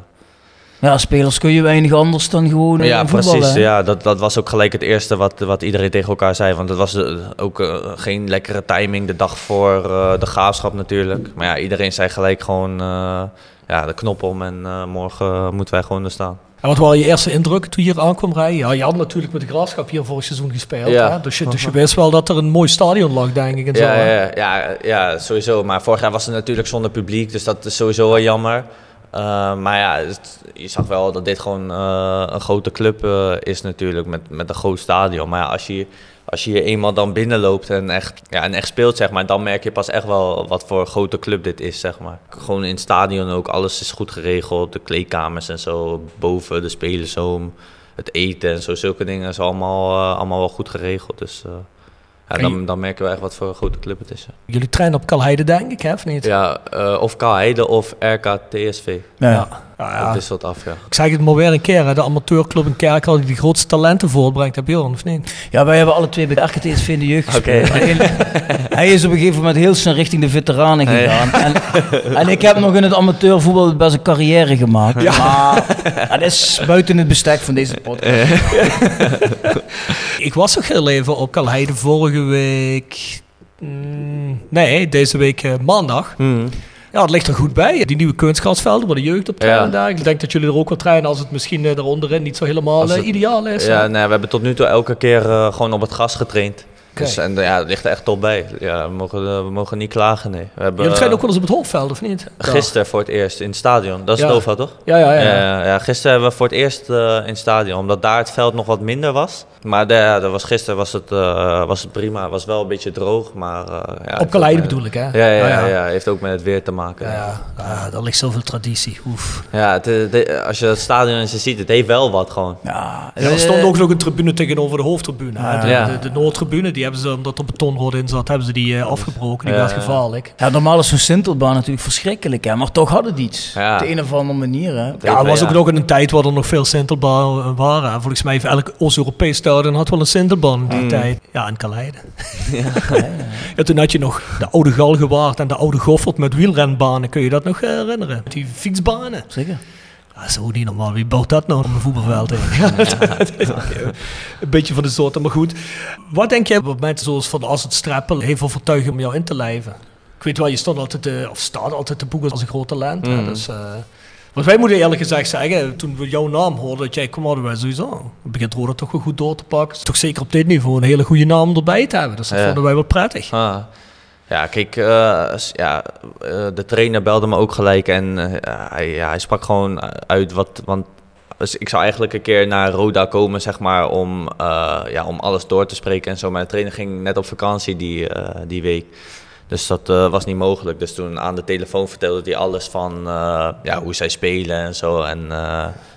Ja, spelers kun je weinig anders dan gewoon eh, ja, voetballen. precies. Ja, dat, dat was ook gelijk het eerste wat, wat iedereen tegen elkaar zei. Want het was eh, ook eh, geen lekkere timing de dag voor eh, de gaafschap natuurlijk. Maar ja, iedereen zei gelijk gewoon eh, ja, de knop om en eh, morgen moeten wij gewoon er staan. En wat waren je eerste indrukken toen je hier aankwam rijden? Ja, je had natuurlijk met de Graafschap hier vorig seizoen gespeeld. Ja. Hè? Dus, je, dus je wist wel dat er een mooi stadion lag, denk ik. En zo, ja, ja, ja, sowieso. Maar vorig jaar was het natuurlijk zonder publiek, dus dat is sowieso wel jammer. Eh, maar ja, je zag wel dat dit gewoon eh, een grote club eh, is natuurlijk, met, met een groot stadion. Maar als je, als je hier eenmaal dan binnenloopt en echt, ja, en echt speelt, zeg maar, dan merk je pas echt wel wat voor een grote club dit is, zeg maar. Gewoon in het stadion ook, alles is goed geregeld, de kleedkamers en zo, boven de spelershome, het eten en zo, zulke dingen is allemaal, allemaal wel goed geregeld. Dus ja, En dan, dan merken we echt wat voor een grote club het is. ja. Jullie trainen op Kalheide, denk ik, hè, of niet? Ja, eh, of Kalheide of RK TSV. Ja. Ja, ja. Dat wisselt af, ja. Ik zeg het maar weer een keer, hè, de amateurclub in Kerkrade die de grootste talenten voortbrengt, heb je hoor, of niet? Ja, wij hebben alle twee bij de RKTSV in de jeugd gespeeld. Hij is op een gegeven moment heel snel richting de veteranen gegaan. En, en ik heb nog in het amateurvoetbal best een carrière gemaakt. Maar dat is buiten het bestek van deze podcast. Ik was nog heel even op Kalheide vorige week. mm, nee, deze week eh, maandag. Hmm. Ja, het ligt er goed bij. Die nieuwe kunstgrasvelden waar de jeugd op trainen daar. Ik denk dat jullie er ook wel trainen als het misschien eh, eronderin niet zo helemaal eh, het- ideaal is. Ja, nee, we hebben tot nu toe elke keer eh, gewoon op het gras getraind. Dus, en eh, ja, het ligt er echt top bij. Ja, we, mogen, eh, we mogen niet klagen, nee. We hebben Jullie trainen ook eh, wel eens op het hoofdveld, of niet? gisteren voor het eerst in het stadion. Dat is Ja. Nova, toch? Ja, ja, ja. ja. Ja, ja, gisteren hebben we voor het eerst eh, in het stadion, omdat daar het veld nog wat minder was. Maar de, ja, dat was, gisteren was het, eh, was het prima. Het was wel een beetje droog, maar... eh, ja, op ook bedoel ik, hè? met- Ja, ja, ja, ja. ja, heeft ook met het weer te maken. Ja, ja. Ja, daar ligt zoveel traditie. Oef. Ja, het, eh, de- als je het stadion eens ziet, het heeft wel wat gewoon. Ja, er stond ook nog een tribune tegenover de hoofdtribune. hè. De, Ja. de, de Noordtribune, die hebben ze, omdat er betonrode in zat, hebben ze die eh, afgebroken. Die Ja, werd gevaarlijk. Ja, normaal is zo'n Sintelbaan natuurlijk verschrikkelijk, hè? maar toch had het iets. Ja. Op de een of andere manier. Hè? Ja, het was ja. ook nog in een tijd waar er nog veel Sintelbaan waren. En Volgens mij heeft elk Oost-Europees stadion had wel een Sintelbaan in die Mm. tijd. Ja, in Kaleide. Ja, toen had je nog de oude Galgewaard en de oude Goffert met wielrenbanen. Kun je dat nog eh, herinneren? Met die fietsbanen. Zeker. Ja, zo niet normaal. Wie bouwt dat nou op een voetbalveld? Ja, dat is ook, eh, een beetje van de soort, maar goed. Wat denk jij op momenten zoals van als het strappel heeft overtuigen om jou in te lijven? Ik weet wel, je stond altijd, eh, of staat altijd te boeken als een groot talent. hè, Mm. dus, eh, want wij moeten eerlijk gezegd zeggen, toen we jouw naam hoorden, dat jij kwam, hadden wij sowieso. Het begint Roda toch wel goed door te pakken. Het is toch zeker op dit niveau een hele goede naam erbij te hebben. Dus dat Ja. vonden wij wel prettig. Ah. Ja, kijk, eh, ja, eh, de trainer belde me ook gelijk en eh, hij, ja, hij sprak gewoon uit wat. Want dus ik zou eigenlijk een keer naar Roda komen, zeg maar, om, ja, om alles door te spreken en zo. Maar de trainer ging net op vakantie die, die week. Dus dat was niet mogelijk. Dus toen aan de telefoon vertelde hij alles van ja, hoe zij spelen en zo. En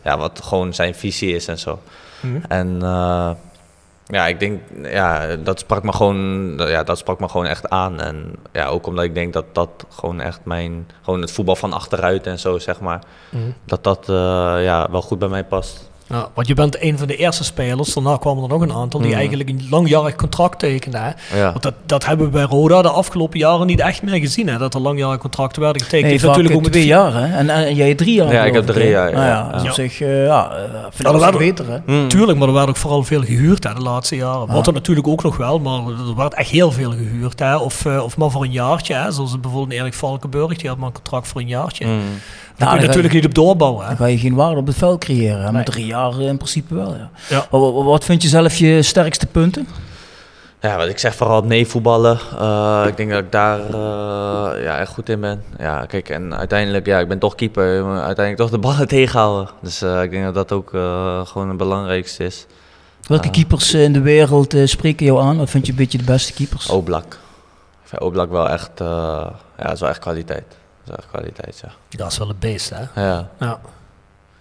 ja, wat gewoon zijn visie is en zo. Mhm. En eh, ja, ik denk, ja, dat sprak me gewoon, ja, dat sprak me gewoon echt aan. En ja, ook omdat ik denk dat dat gewoon echt mijn, gewoon het voetbal van achteruit en zo, zeg maar, Mhm. dat dat eh, ja, wel goed bij mij past. Ja, want je bent een van de eerste spelers, daarna kwamen er nog een aantal, die Mhm. eigenlijk een langjarig contract tekenden. Ja. Want dat, dat hebben we bij Roda de afgelopen jaren niet echt meer gezien, hè, dat er langjarige contracten werden getekend. Nee, natuurlijk ook met twee jaar, hè? En, en jij drie jaar. Ja, ik heb drie jaar, ja. Nou ja, dus Ja. op zich, eh, ja, vind ik Ja, dat dat wel werd- beter, hè? Hmm. Tuurlijk, maar er werd ook vooral veel gehuurd hè, de laatste jaren. Ja. Wat er natuurlijk ook nog wel, maar er werd echt heel veel gehuurd. Hè. Of, eh, of maar voor een jaartje, hè. zoals bijvoorbeeld Erik Valkenburg, die had maar een contract voor een jaartje. Mm. Daar kun je dan natuurlijk niet op doorbouwen. Hè. Dan ga je geen waarde op het veld creëren. Nee. Met drie jaar eh, in principe wel, ja. Ja. Wat, vind je zelf je sterkste punten? Ja, wat ik zeg, vooral nee voetballen. Eh, ik denk dat ik daar eh, ja, echt goed in ben. Ja, kijk, en uiteindelijk, ja, ik ben toch keeper. Uiteindelijk toch de ballen tegenhouden. Dus eh, ik denk dat dat ook eh, gewoon het belangrijkste is. Welke keepers in de wereld eh, spreken jou aan? Wat vind je een beetje de beste keepers? Oblak. Ik vind Oblak wel echt, eh, ja, is wel echt kwaliteit. Dat is wel echt kwaliteit, ja. Dat is wel een beest, hè? Ja, Ja.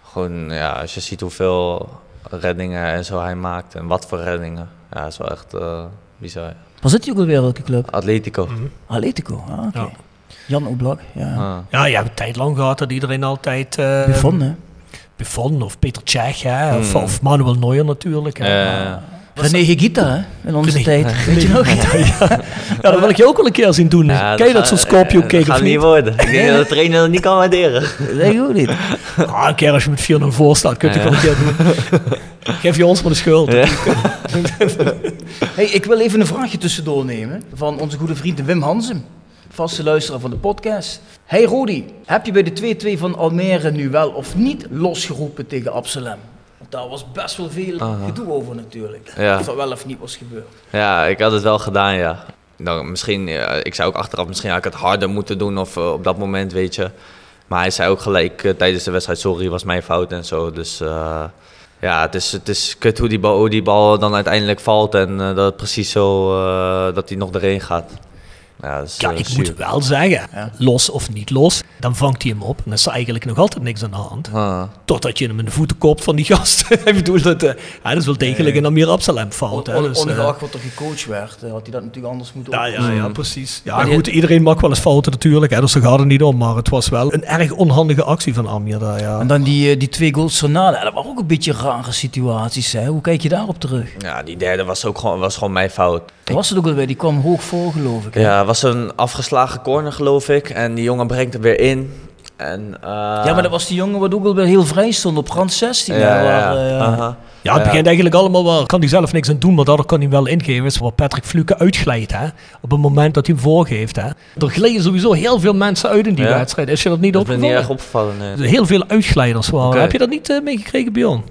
gewoon, ja, als je ziet hoeveel reddingen en zo hij maakt en wat voor reddingen. Ja, dat is wel echt eh, bizar. Waar zit hij ook alweer, welke club? Atletico. Atletico, ah, oké. Ja. Jan Oblak, ja. Ah. Ja, je hebt een tijd lang gehad dat iedereen altijd... eh Buffon, hè? Buffon of Peter Cech, hè? Of, Hmm. of Manuel Neuer natuurlijk. hè. Eh, René Higuita, hè? In onze René- tijd. Weet je nog? ja. ja, dat wil ik je ook wel een keer zien doen. ja, Ken je dat zo'n Scorpio kick Dat gaat niet worden. Ik denk dat de trainer dat niet kan waarderen. Nee, ik ook niet. Ah, een keer als je met 4-0 voor staat, kun je het wel een keer doen. Geef je ons maar de schuld. Hey, ik wil even een vraagje tussendoor nemen van onze goede vriend Wim Hansen. Vaste luisteraar van de podcast. Hey Rodi, heb je bij de 2-2 van Almere nu wel of niet losgeroepen tegen Absalem? Daar was best wel veel Aha. gedoe over natuurlijk. Ja. Of dat wel of niet was gebeurd. Ja, ik had het wel gedaan, ja. Nou, misschien, ik zei ook achteraf, misschien had ik het harder moeten doen of eh, op dat moment, weet je. Maar hij zei ook gelijk eh, tijdens de wedstrijd, sorry, was mijn fout en zo. Dus eh, ja, het is, het is kut hoe die, bal, hoe die bal dan uiteindelijk valt en dat het precies zo, dat hij nog erin gaat. Ja, dat is, Ja, eh, ik moet wel zeggen, Ja. los of niet los, dan vangt hij hem op. En dan is er eigenlijk nog altijd niks aan de hand. Ah. Totdat je hem in de voeten kopt van die gast. ik bedoel, dat, eh, ja, dat is wel degelijk een Amir Absalem fout. Hè? On, Dus, eh, ongeacht wat er gecoacht werd, eh, had hij dat natuurlijk anders moeten ja, ja, ja, precies. Ja, Maar die- goed, iedereen mag wel eens fouten natuurlijk, hè, dus daar gaat het niet om. Maar het was wel een erg onhandige actie van Amir daar, ja. En dan die, eh, die twee goals ja, dat waren ook een beetje rare situaties. Hè? Hoe kijk je daarop terug? Ja, die derde was ook gewoon, was gewoon mijn fout. Dat was het ook alweer, die kwam hoog voor geloof ik. hè? Ja, was een afgeslagen corner, geloof ik. En die jongen brengt hem weer in. En, eh, Ja, maar dat was die jongen wat ook alweer heel vrij stond op rand 16. Ja, ja, waar, ja. eh. Ja, het Ja. begint eigenlijk allemaal wel. Kan hij zelf niks aan doen, maar daardoor kan hij wel ingeven. Is waar Patrick Fluke uitglijdt, hè. Op het moment dat hij hem voorgeeft, hè. Er glijden sowieso heel veel mensen uit in die Ja. wedstrijd. Is je dat niet Dat is me niet opgevallen? erg opgevallen, nee. Heel veel uitglijders waren. Oké. Heb je dat niet eh, meegekregen, Bjorn?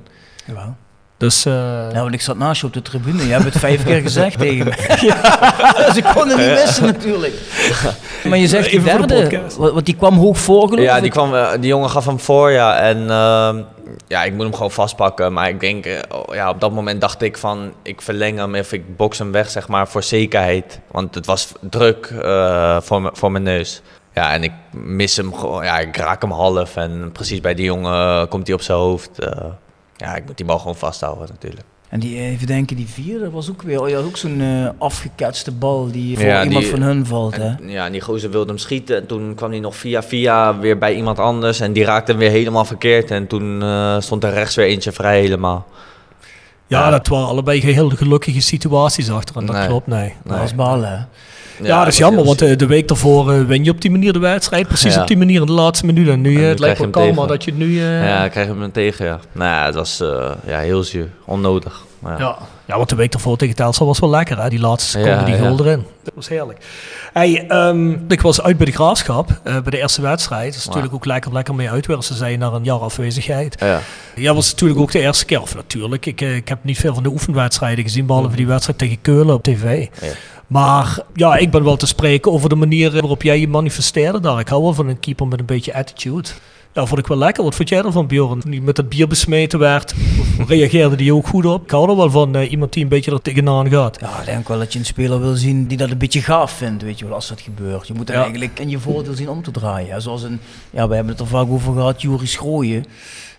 Jawel. Dus, eh, Ja, want ik zat naast je op de tribune. Je hebt het vijf keer gezegd tegen me. dus ik kon het niet missen natuurlijk. Maar je zegt die Even voor de derde, want die kwam hoog voor geloof Ja, ik. die, kwam, eh, die jongen gaf hem voor, ja. En ehm, ja, ik moet hem gewoon vastpakken. Maar ik denk, eh, oh, ja, op dat moment dacht ik van... Ik verleng hem of ik box hem weg, zeg maar, voor zekerheid. Want het was druk eh, voor, me- voor mijn neus. Ja, en ik mis hem gewoon. Ja, ik raak hem half. En precies bij die jongen komt hij op zijn hoofd. Ja, ik moet die bal gewoon vasthouden natuurlijk. En die, eh, even denken, die vierde dat was ook weer oh, ja, ook zo'n eh, afgeketste bal die voor Ja, iemand die- van hun valt. Hè? Ja, en die gozer wilde hem schieten. En toen kwam hij nog via via weer bij iemand anders. En die raakte hem weer helemaal verkeerd. En toen eh, stond er rechts weer eentje vrij helemaal. ja, Ja. dat waren allebei heel gelukkige situaties achter. En dat Nee. klopt, nee. Dat was balen. Ja, dat is jammer, want eh, de week daarvoor eh, win je op die manier de wedstrijd. Precies Ja. op die manier in de laatste minuut. En nu, En eh, nu het lijkt krijg wel je kalmer dat je nu... eh, Ja, ik kreeg hem tegen, ja. Nou het was ja, heel zuur. Onnodig. Ja. Ja. ja, want de week daarvoor tegen Telstar was wel lekker, hè? Die laatste seconde, Ja, die ja. erin. Dat was heerlijk. Hey, ehm, ik was uit bij de Graafschap, bij de eerste wedstrijd. Dat is natuurlijk ook lekker, lekker mee uitwerken. Ze zijn naar een jaar afwezigheid. Ja. Ja, was natuurlijk ook de eerste keer. Of natuurlijk, ik, ik heb niet veel van de oefenwedstrijden gezien, behalve die wedstrijd tegen Keulen op tv. Maar ja, ik ben wel te spreken over de manier waarop jij je manifesteerde daar. Ik hou wel van een keeper met een beetje attitude. Ja, vond ik wel lekker. Wat vond jij ervan, Bjorn? Hij met het bier besmeten werd, reageerde die ook goed op. Ik hou er wel van eh, iemand die een beetje er tegenaan gaat. Ja, ik denk wel dat je een speler wil zien die dat een beetje gaaf vindt, weet je wel, als dat gebeurt. Je moet er Ja. eigenlijk in je voordeel zien om te draaien. Zoals een, ja, we hebben het er vaak over gehad, Juri Schrooien.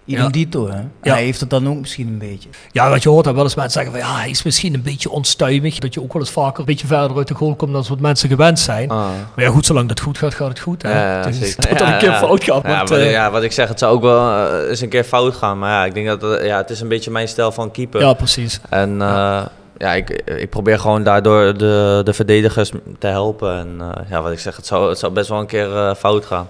Idem Ja. hè. Ja. Hij heeft het dan ook misschien een beetje. Ja, wat je hoort, dat wel eens mensen zeggen van ja, hij is misschien een beetje onstuimig. Dat je ook wel eens vaker een beetje verder uit de goal komt dan wat mensen gewend zijn. Ah. Maar ja, goed, zolang dat goed gaat, gaat het goed. Hè? Ja, het is een keer ja. fout gaat. Ja, want, wat, eh, ja, wat ik zeg, het zou ook wel eh, eens een keer fout gaan. Maar ja, ik denk dat eh, ja, het is een beetje mijn stijl van keeper. ja, precies. En eh, ja, ik, ik probeer gewoon daardoor de, de verdedigers te helpen. En eh, ja, wat ik zeg, het zou, het zou best wel een keer eh, fout gaan.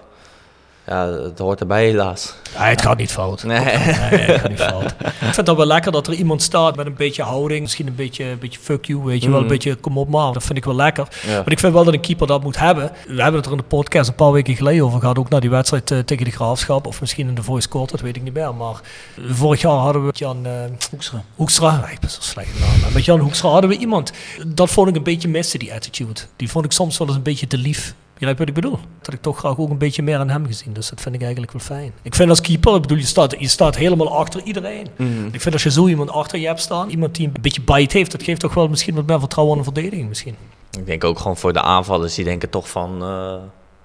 Ja, het hoort erbij helaas. Nee, het gaat niet fout. Nee. Nee, het gaat niet fout. Ik vind het wel lekker dat er iemand staat met een beetje houding. Misschien een beetje, een beetje fuck you, weet je wel. Een Mhm. beetje kom op maar. Dat vind ik wel lekker. Ja. Maar ik vind wel dat een keeper dat moet hebben. We hebben het er in de podcast een paar weken geleden over gehad. Ook na die wedstrijd eh, tegen de Graafschap. Of misschien in de voice court, dat weet ik niet meer. Maar vorig jaar hadden we Jan eh, Hoekstra. Hoekstra. Nee, ik ben zo slecht. Met Jan Hoekstra hadden we iemand. Dat vond ik een beetje missen, die attitude. Die vond ik soms wel eens een beetje te lief. Begrijp je wat ik bedoel? Dat had ik toch graag ook een beetje meer aan hem gezien. Dus dat vind ik eigenlijk wel fijn. Ik vind als keeper, ik bedoel, je staat, je staat helemaal achter iedereen. Mhm. Ik vind als je zo iemand achter je hebt staan, iemand die een beetje bite heeft, dat geeft toch wel misschien wat meer vertrouwen aan de verdediging misschien. Ik denk ook gewoon voor de aanvallers, die denken toch van, eh,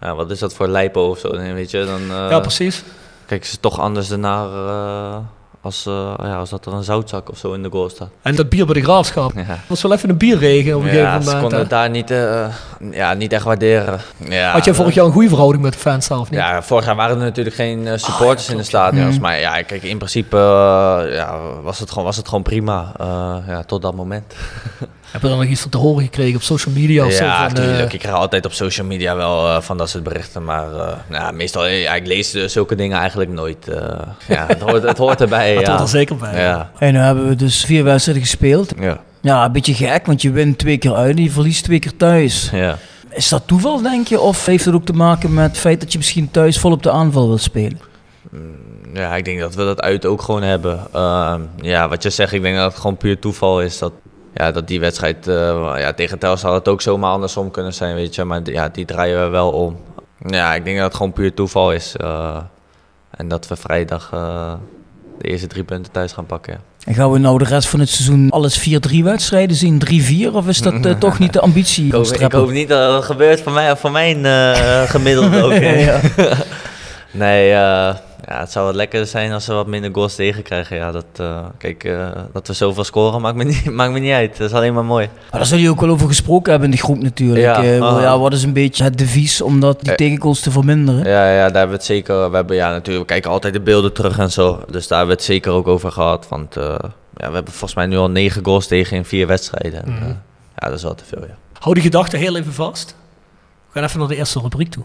ja, wat is dat voor lijpo of zo, nee, weet je. Dan, eh, ja, precies. Kijk, ze toch anders ernaar eh, als, eh, ja, als dat er een zoutzak of zo in de goal staat. En dat bier bij de graafschap. Ja. Dat was wel even een bierregen op een Ja, gegeven ze moment. konden hè. het daar niet, eh, ja, niet echt waarderen. Ja, Had jij vorig jaar een goede verhouding met de fans zelf niet? Ja, vorig jaar waren er natuurlijk geen eh, supporters in de stadions. Maar ja, kijk, in principe ja, was, het gewoon, was het gewoon prima. ja, tot dat moment. Heb je dan nog iets van te horen gekregen op social media of zo? Ja, Van, eh, natuurlijk. Ik krijg altijd op social media wel eh, van dat soort berichten. Maar eh, ja, meestal, ja, ik lees zulke dingen eigenlijk nooit. eh. ja, het, hoort, het hoort erbij. dat ja. hoort er zeker bij. Ja, En nu hebben we dus vier wedstrijden gespeeld. ja, Ja, een beetje gek, want je wint twee keer uit en je verliest twee keer thuis. ja. Is dat toeval, denk je? Of heeft het ook te maken met het feit dat je misschien thuis vol op de aanval wilt spelen? Ja, ik denk dat we dat uit ook gewoon hebben. Ehm, ja, wat je zegt, ik denk dat het gewoon puur toeval is. Dat, ja, dat die wedstrijd eh, ja, tegen Telstar had het ook zomaar andersom kunnen zijn, weet je. Maar ja, die draaien we wel om. Ja, ik denk dat het gewoon puur toeval is. eh, en dat we vrijdag eh, de eerste drie punten thuis gaan pakken. ja. En gaan we nou de rest van het seizoen alles 4-3 wedstrijden zien? 3-4? Of is dat toch niet de ambitie? Ik hoop, ik hoop niet dat het gebeurt voor, mij, voor mijn gemiddelde ook. Nee, eh, ja, het zou wat lekker zijn als we wat minder goals tegenkrijgen. Ja, dat, eh, kijk, eh, dat we zoveel scoren maakt me, niet, maakt me niet uit. Dat is alleen maar mooi. Maar daar zul je ook wel over gesproken hebben in de groep natuurlijk. Ja, Eh, wel, ja, wat is een beetje het devies om dat, die tegengoals te verminderen? Ja, ja, daar hebben we het zeker. We hebben ja, natuurlijk, we kijken altijd de beelden terug en zo. Dus daar hebben we het zeker ook over gehad. Want eh, ja, we hebben volgens mij nu al negen goals tegen in vier wedstrijden. En, Mhm. ja, dat is wel te veel, ja. Hou die gedachte heel even vast. We gaan even naar de eerste rubriek toe.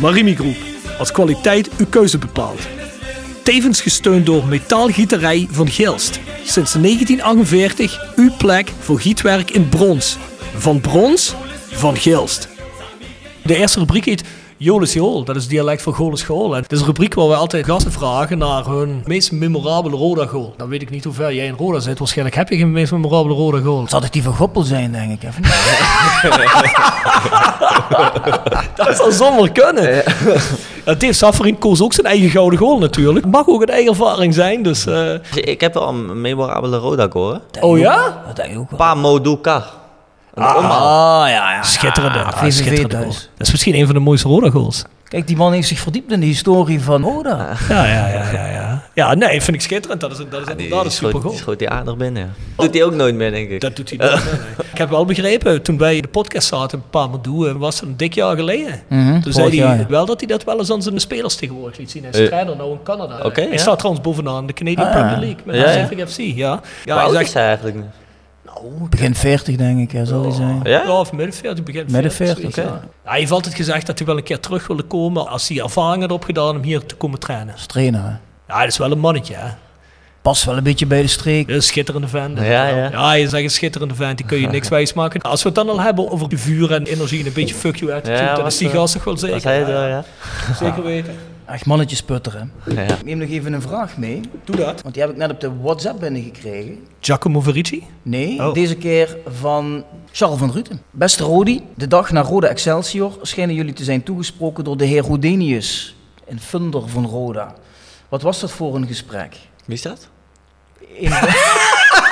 Marimi Groep, als kwaliteit uw keuze bepaalt. Tevens gesteund door Metaalgieterij van Gilst. Sinds 1948 uw plek voor gietwerk in brons. Van brons, van Gilst. De eerste rubriek heet Jolis Jool, dat is dialect van Goles Goal. En Het is een rubriek waar we altijd gasten vragen naar hun meest memorabele Roda goal. Dan weet ik niet hoe ver jij in Roda zit. Waarschijnlijk heb je geen meest memorabele Roda goal. Zal het die van Goppel zijn, denk ik. Even. Dat zou zomaar kunnen. Ja. Dave Safferin koos ook zijn eigen gouden goal natuurlijk. Mag ook een eigen ervaring zijn, dus... eh, Ik heb wel een memorabele Roda goal, hè. Oh ja? Dat denk ik ook wel. Pamoduka. Een omhaal. Ah, ja, ja. Schitterende. Ja, Ah, VVV schitterende thuis. goal. Dat is misschien een van de mooiste Roda goals. Kijk, die man heeft zich verdiept in de historie van Roda. Ja, ja, ja, ja, ja. Ja, nee, vind ik schitterend. Dat is, dat is Die, inderdaad een super die goal. schoot hij aardig binnen, ja. Doet hij ook nooit meer, denk ik. Dat doet hij nee, nee. Ik heb wel begrepen, toen wij de podcast zaten, een paar maal doen, was het een dik jaar geleden. Mhm, Toen zei hij wel dat hij dat wel eens aan zijn spelers tegenwoordig liet zien. Hij is Eh. trainer nou in Canada. Hij staat trouwens bovenaan de Canadian Ah. Premier League met. Pacific FC. Ja, ja hij zegt, is hij eigenlijk nu? Begin 40, denk ik, hè, zal hij zijn. Ja? Ja, of midden 40, begin Midden 40. 40, zoiets, ja. Ja, hij heeft altijd gezegd dat hij wel een keer terug wilde komen als hij ervaring had opgedaan om hier te komen trainen. Als trainer, hè. Ja, dat is wel een mannetje, hè. Past wel een beetje bij de streek. Dat een schitterende vent. Ja, ja. Ja, je zegt een schitterende vent, die kun je niks wijsmaken. Als we het dan al hebben over vuur en energie en een beetje fuck you attitude, Ja, dan is die eh, gast toch wel zeker. hij het wel, ja? Zeker weten. Echt mannetjes putteren. Ja. Ik neem nog even een vraag mee, Doe dat. want die heb ik net op de WhatsApp binnengekregen. Giacomo Verici? Nee, Oh. deze keer van Charles van Ruten. Beste Rodi, de dag na Roda Excelsior schijnen jullie te zijn toegesproken door de heer Rodenius, een funder van Roda. Wat was dat voor een gesprek? Wie is dat? Een,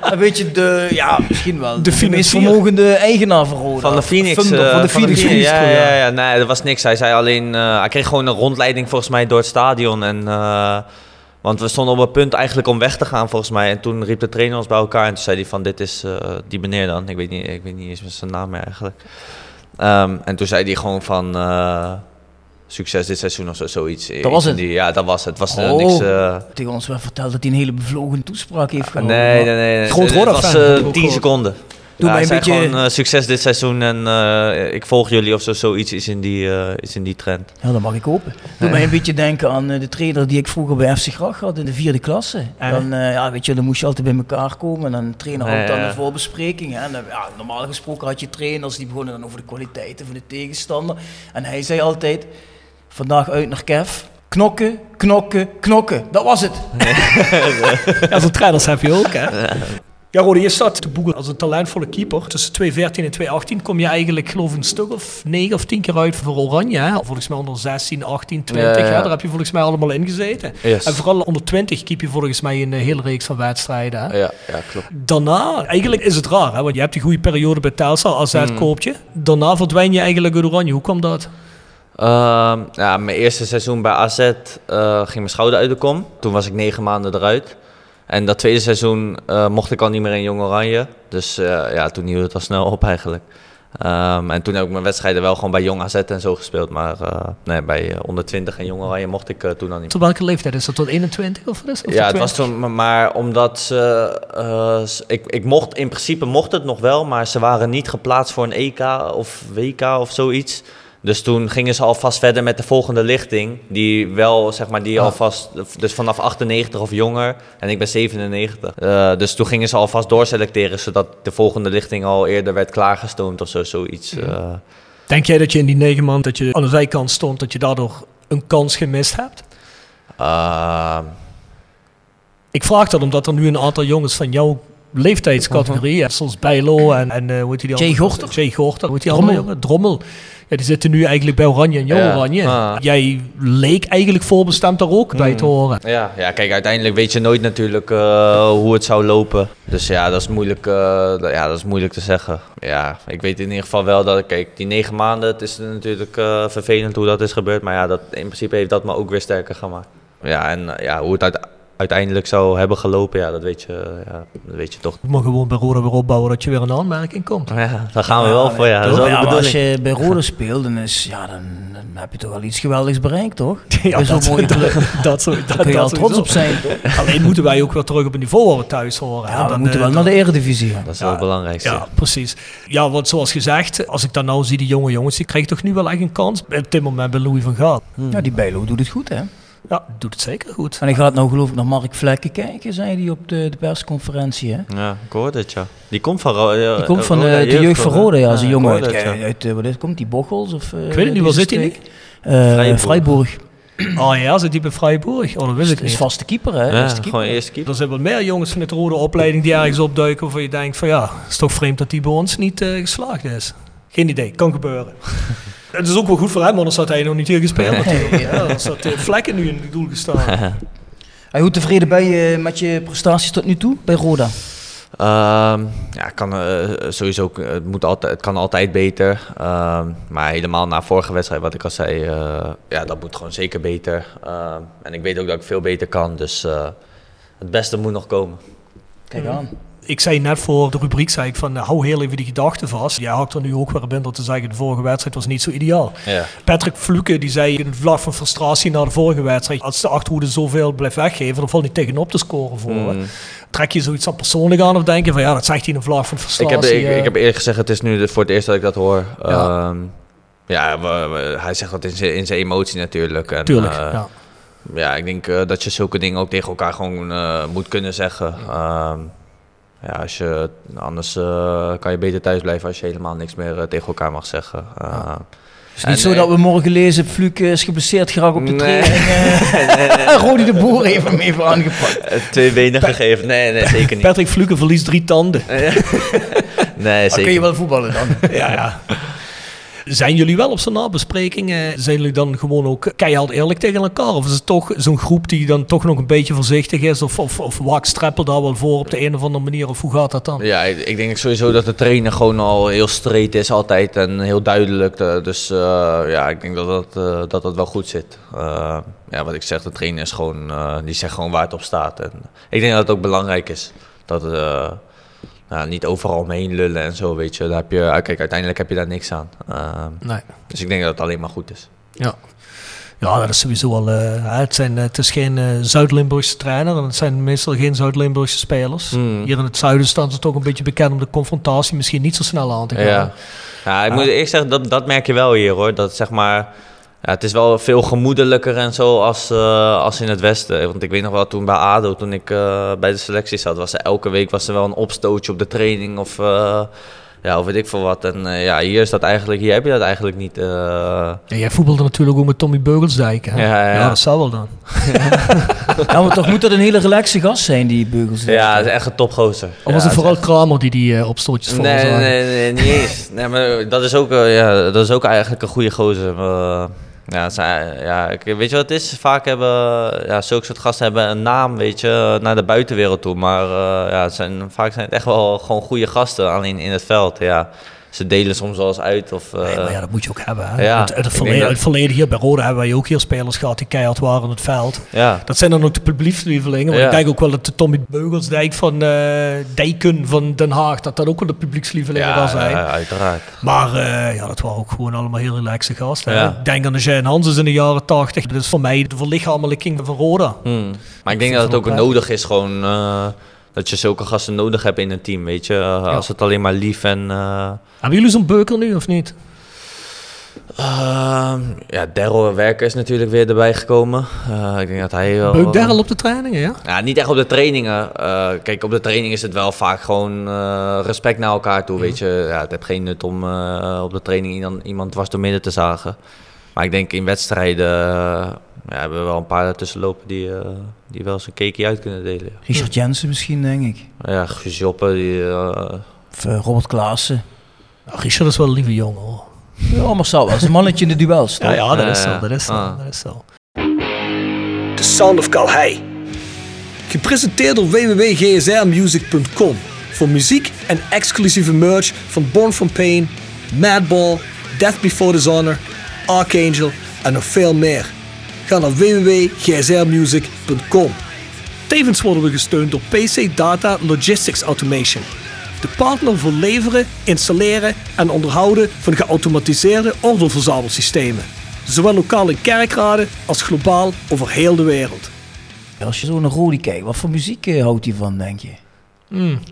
een beetje de, ja, misschien wel, de, meest financier. vermogende eigenaar van Roda. Van de Phoenix. Funder, eh, van de Phoenix. Ja, ja, Phoenix, ja, ja. Nee, dat was niks. Hij zei alleen... eh, hij kreeg gewoon een rondleiding volgens mij door het stadion. En, eh, want we stonden op het punt eigenlijk om weg te gaan volgens mij. En toen riep de trainer ons bij elkaar. En toen zei hij van, dit is eh, die meneer dan. Ik weet niet, ik weet niet eens met zijn naam meer eigenlijk. Ehm, en toen zei hij gewoon van... succes dit seizoen of zo, zoiets. Dat was het? Die, ja, dat was het. Was Oh. niks... eh, Tegen ons werd verteld dat hij een hele bevlogen toespraak heeft gehouden. nee, nee, nee. nee. Groot Het was fan, eh, heb ik ook 10 gehoord. seconden. Doe ja, mij een beetje- gewoon eh, succes dit seizoen en ik volg jullie of zo, zoiets is in die, is in die trend. Ja, dat mag ik hopen. Doe mij een beetje denken aan de trainer die ik vroeger bij FC Gracht had in de vierde klasse. Eh. Dan, ja, weet je, dan moest je altijd bij elkaar komen en dan de trainer houdt dan een voorbespreking. Hè. En ja, normaal gesproken had je trainers die begonnen dan over de kwaliteiten van de tegenstander. En hij zei altijd, vandaag uit naar Kev, knokken, knokken, knokken. Dat was het. Ja, zo'n trainers heb je ook, hè? Ja, Rode, je staat te boeken als een talentvolle keeper. Tussen 2014 en 2018 kom je eigenlijk, geloof ik, een stuk of 9 of 10 keer uit voor Oranje. Hè? Volgens mij onder 16, 18, 20. Ja, ja. Hè? Daar heb je volgens mij allemaal in gezeten. Yes. En vooral onder 20 keep je volgens mij een eh, hele reeks van wedstrijden. Hè? Ja, ja, klopt. Daarna, eigenlijk is het raar, hè? want je hebt die goede periode bij Telstar, AZ Mm. koopt je. Daarna verdwijn je eigenlijk uit Oranje. Hoe kwam dat? Ehm, ja, mijn eerste seizoen bij AZ eh, ging mijn schouder uit de kom. Toen was ik negen maanden eruit. En dat tweede seizoen eh, mocht ik al niet meer in Jong Oranje. Dus eh, ja, toen hield het al snel op eigenlijk. Ehm, en toen heb ik mijn wedstrijden wel gewoon bij Jong AZ en zo gespeeld. Maar nee, bij onder 20 en Jong Oranje mocht ik toen al niet meer. Tot welke leeftijd is dat? Tot 21 of is Ja, het was 20? toen, maar- omdat ze, ik, ik mocht, in principe mocht het nog wel, maar ze waren niet geplaatst voor een EK of WK of zoiets. Dus toen gingen ze alvast verder met de volgende lichting, die wel, zeg maar, die Ah. alvast, dus vanaf 98 of jonger, en ik ben 97. Eh, dus toen gingen ze alvast doorselecteren, zodat de volgende lichting al eerder werd klaargestoomd of zo, zoiets. eh. Denk jij dat je in die negen maanden dat je aan de zijkant stond, dat je daardoor een kans gemist hebt? Ehm, Ik vraag dat omdat er nu een aantal jongens van jouw leeftijdscategorie, uh zoals Bijlo en, en eh hoe heet die Jay Gorter. Jay Gorter, hoe heet die Drommel. andere jongen? Drommel. Ja, die zitten nu eigenlijk bij Oranje en Ja. Oranje. Ah. Jij leek eigenlijk voorbestemd daar ook bij te horen. Ja, ja, kijk, uiteindelijk weet je nooit natuurlijk eh, hoe het zou lopen. Dus ja, dat is, moeilijk, eh, ja, dat is moeilijk te zeggen. Ja, ik weet in ieder geval wel dat, kijk, die negen maanden, het is natuurlijk eh, vervelend hoe dat is gebeurd. Maar ja, dat, in principe heeft dat me ook weer sterker gemaakt. Ja, en ja, hoe het uit- uiteindelijk zou hebben gelopen, ja, dat weet je, ja, dat weet je toch. Je mag gewoon bij Roda weer opbouwen dat je weer een aanmerking komt. Ja, daar gaan we wel voor, ja. Dat is wel Ja, de maar als je bij Rode speelt, dan, is, ja, dan, dan heb je toch wel iets geweldigs bereikt, toch? Ja, zo'n dat, mooie dat, dat, zo- dat, Daar kun je dat al trots op zijn. Alleen moeten wij ook weer terug op het niveau waar we thuis horen. Ja, we Dan, moeten eh, wel naar de eredivisie. Dat is wel het belangrijkste. Ja, precies. Ja, want zoals gezegd, als ik dan nou zie, die jonge jongens, die krijgen toch nu wel echt een kans. Op dit moment bij Louis van Gaal. Ja, die Bijlo doet het goed, hè? Ja, doet het zeker goed. En hij gaat nou geloof ik naar Mark Vlekken kijken, zei hij op de, de persconferentie, hè? Ja, ik hoorde het, ja. Die komt van ja, Die komt van eh, de jeugd van hoor. Rode, ja, als een ik jongen uit, het, ja. uit, eh, wat is, komt die Bochels? Of, eh, Ik weet het niet, waar deze zit hij? Eh, Freiburg. Freiburg. Oh ja, zit die bij Freiburg? Oh, dat wist ik Dat is niet. vaste keeper, hè? Ja, keeper. gewoon eerste keeper. Er zijn wel meer jongens van de rode opleiding die ergens opduiken waarvan je denkt van ja, het is toch vreemd dat die bij ons niet eh, geslaagd is. Geen idee, kan gebeuren. Het is ook wel goed voor hem, anders had hij nog niet hier gespeeld natuurlijk. Ja, dan zat eh, vlekken nu in het doel gestaan. Hey, hoe tevreden ben je met je prestaties tot nu toe bij Roda? Ehm, ja, het kan eh, sowieso, ook- het, moet altijd, het kan altijd beter. Ehm, maar helemaal na vorige wedstrijd, wat ik al zei, eh, ja, dat moet gewoon zeker beter. Ehm, en ik weet ook dat ik veel beter kan, dus eh, het beste moet nog komen. Kijk aan. Ik zei net voor de rubriek, zei ik van eh, hou heel even die gedachten vast. Jij hakt er nu ook weer op in door te zeggen, de vorige wedstrijd was niet zo ideaal. Ja. Patrick Fluke die zei in een vlag van frustratie na de vorige wedstrijd, als de achterhoede zoveel blijft weggeven, dan valt niet tegenop te scoren voor. Mm. Trek je zoiets aan persoonlijk aan of denk je van ja, dat zegt hij in een vlag van Ik, frustratie. heb, ik, eh. ik heb eerlijk gezegd, het is nu voor het eerst dat ik dat hoor. Ja. Ja, ja we- we- hij zegt dat in zijn, in zijn emotie natuurlijk. En, Tuurlijk, eh, ja. Ja, ik denk dat je zulke dingen ook tegen elkaar gewoon moet kunnen zeggen. Ehm, ja, als je, anders eh, kan je beter thuis blijven als je helemaal niks meer eh, tegen elkaar mag zeggen. Ehm, is niet En, zo dat we morgen lezen, Fluke is geblesseerd geraakt op de Nee. training. Rodi de Boer heeft hem even aangepakt. Twee benen gegeven. Nee, nee, zeker niet. Patrick Fluke verliest drie tanden. Nee, Maar kun zeker je wel voetballen dan? Ja, ja. Zijn jullie wel op zo'n nabesprekingen? Zijn jullie dan gewoon ook keihard eerlijk tegen elkaar? Of is het toch zo'n groep die dan toch nog een beetje voorzichtig is? Of, of, of waakt Streppel daar wel voor op de een of andere manier? Of hoe gaat dat dan? Ja, ik, denk sowieso dat de trainer gewoon al heel straight is altijd en heel duidelijk. eh, dus eh, ja, ik denk dat dat, eh, dat dat wel goed zit. Eh, ja, wat ik zeg, de trainer is gewoon, eh, die zegt gewoon waar het op staat. En ik denk dat het ook belangrijk is. Dat eh, nou, niet overal omheen lullen en zo, weet je. Daar heb je ah, kijk, uiteindelijk heb je daar niks aan. Eh, Nee. dus ik denk dat het alleen maar goed is. Ja. Ja, dat is sowieso al. eh, het, zijn, het is geen eh, Zuid-Limburgse trainer en het zijn meestal geen Zuid-Limburgse spelers. Hmm. Hier in het zuiden staan ze toch een beetje bekend om de confrontatie misschien niet zo snel aan te gaan. Ja, ja ik moet eerlijk zeggen, dat, dat merk je wel hier hoor. Dat zeg maar, ja, het is wel veel gemoedelijker en zo als, eh, als in het westen. Want ik weet nog wel, toen bij ADO, toen ik eh, bij de selectie zat, was er elke week was er wel een opstootje op de training of, eh, ja, of weet ik veel wat. En eh, ja, hier is dat eigenlijk, hier heb je dat eigenlijk niet. eh. Ja, jij voetbalde natuurlijk ook met Tommy Beugelsdijk. Hè? Ja, ja. dat zou wel dan. Ja, maar toch moet dat een hele relaxe gast zijn, die Beugels. ja, het is echt een topgozer. Of was Ja, het vooral Kramer die die opstootjes voor Nee, nee, nee, niet eens. Nee, maar dat is ook, ja, dat is ook eigenlijk een goede gozer. Eh, ja, zijn- ja, weet je wat het is? Vaak hebben ja, zulke soort gasten hebben een naam, weet je, naar de buitenwereld toe. Maar eh, ja, zijn, vaak zijn het echt wel gewoon goede gasten, alleen in het veld. Ja, ze delen soms wel eens uit. Of, eh, Nee, maar ja, dat moet je ook hebben. Hè? Ja, het, ik verleden, dat- het verleden hier bij Roda hebben wij ook hier spelers gehad die keihard waren in het veld. ja. Dat zijn dan ook de publiekslievelingen. Want Ja. ik denk ook wel dat de Tommy Beugelsdijk van eh Dijken van Den Haag, dat dat ook wel de publiekslievelingen Ja, zijn. ja, uiteraard. Maar eh, ja, dat waren ook gewoon allemaal heel relaxe gasten. Ik denk aan de Jean Hanses in de jaren tachtig. Dat is voor mij de verlichameling van Roda. Hmm. Maar ik denk vind dat het ook het nodig is, gewoon eh, dat je zulke gasten nodig hebt in een team, weet je. Eh, Als het alleen maar lief en... eh, Hebben jullie zo'n beuker nu of niet? Ehm, ja, Daryl Werker is natuurlijk weer erbij gekomen. Eh, ik denk dat hij wel... Beuk Derrel op de trainingen, ja? Ja, niet echt op de trainingen. Kijk, op de training is het wel vaak gewoon respect naar elkaar toe, weet je. Ja, het heeft geen nut om op de training iemand, iemand dwars door midden te zagen. Maar ik denk in wedstrijden ja, hebben we wel een paar ertussen lopen die, die wel eens een cakeje uit kunnen delen. Richard Jensen misschien, denk ik. Ja, Guus Joppe, die... eh, Of eh, Robert Klaassen. Ja, Richard is wel een lieve jongen hoor. Ja, maar zal wel. Dat is een mannetje in de duels, toch? Ja, ja, dat is zo, dat is zo, ah. dat is zo. The Sound of Calhei. Gepresenteerd door www.gsrmusic.com. Voor muziek en exclusieve merch van Born From Pain, Madball, Death Before Dishonor, Archangel en nog veel meer. Ga naar www.gsrmusic.com. Tevens worden we gesteund door PC Data Logistics Automation. De partner voor leveren, installeren en onderhouden van geautomatiseerde ordeelverzamelsystemen. Zowel lokaal in kerkraden als globaal over heel de wereld. Als je zo naar Rodi kijkt, wat voor muziek eh, houdt hij van, denk je?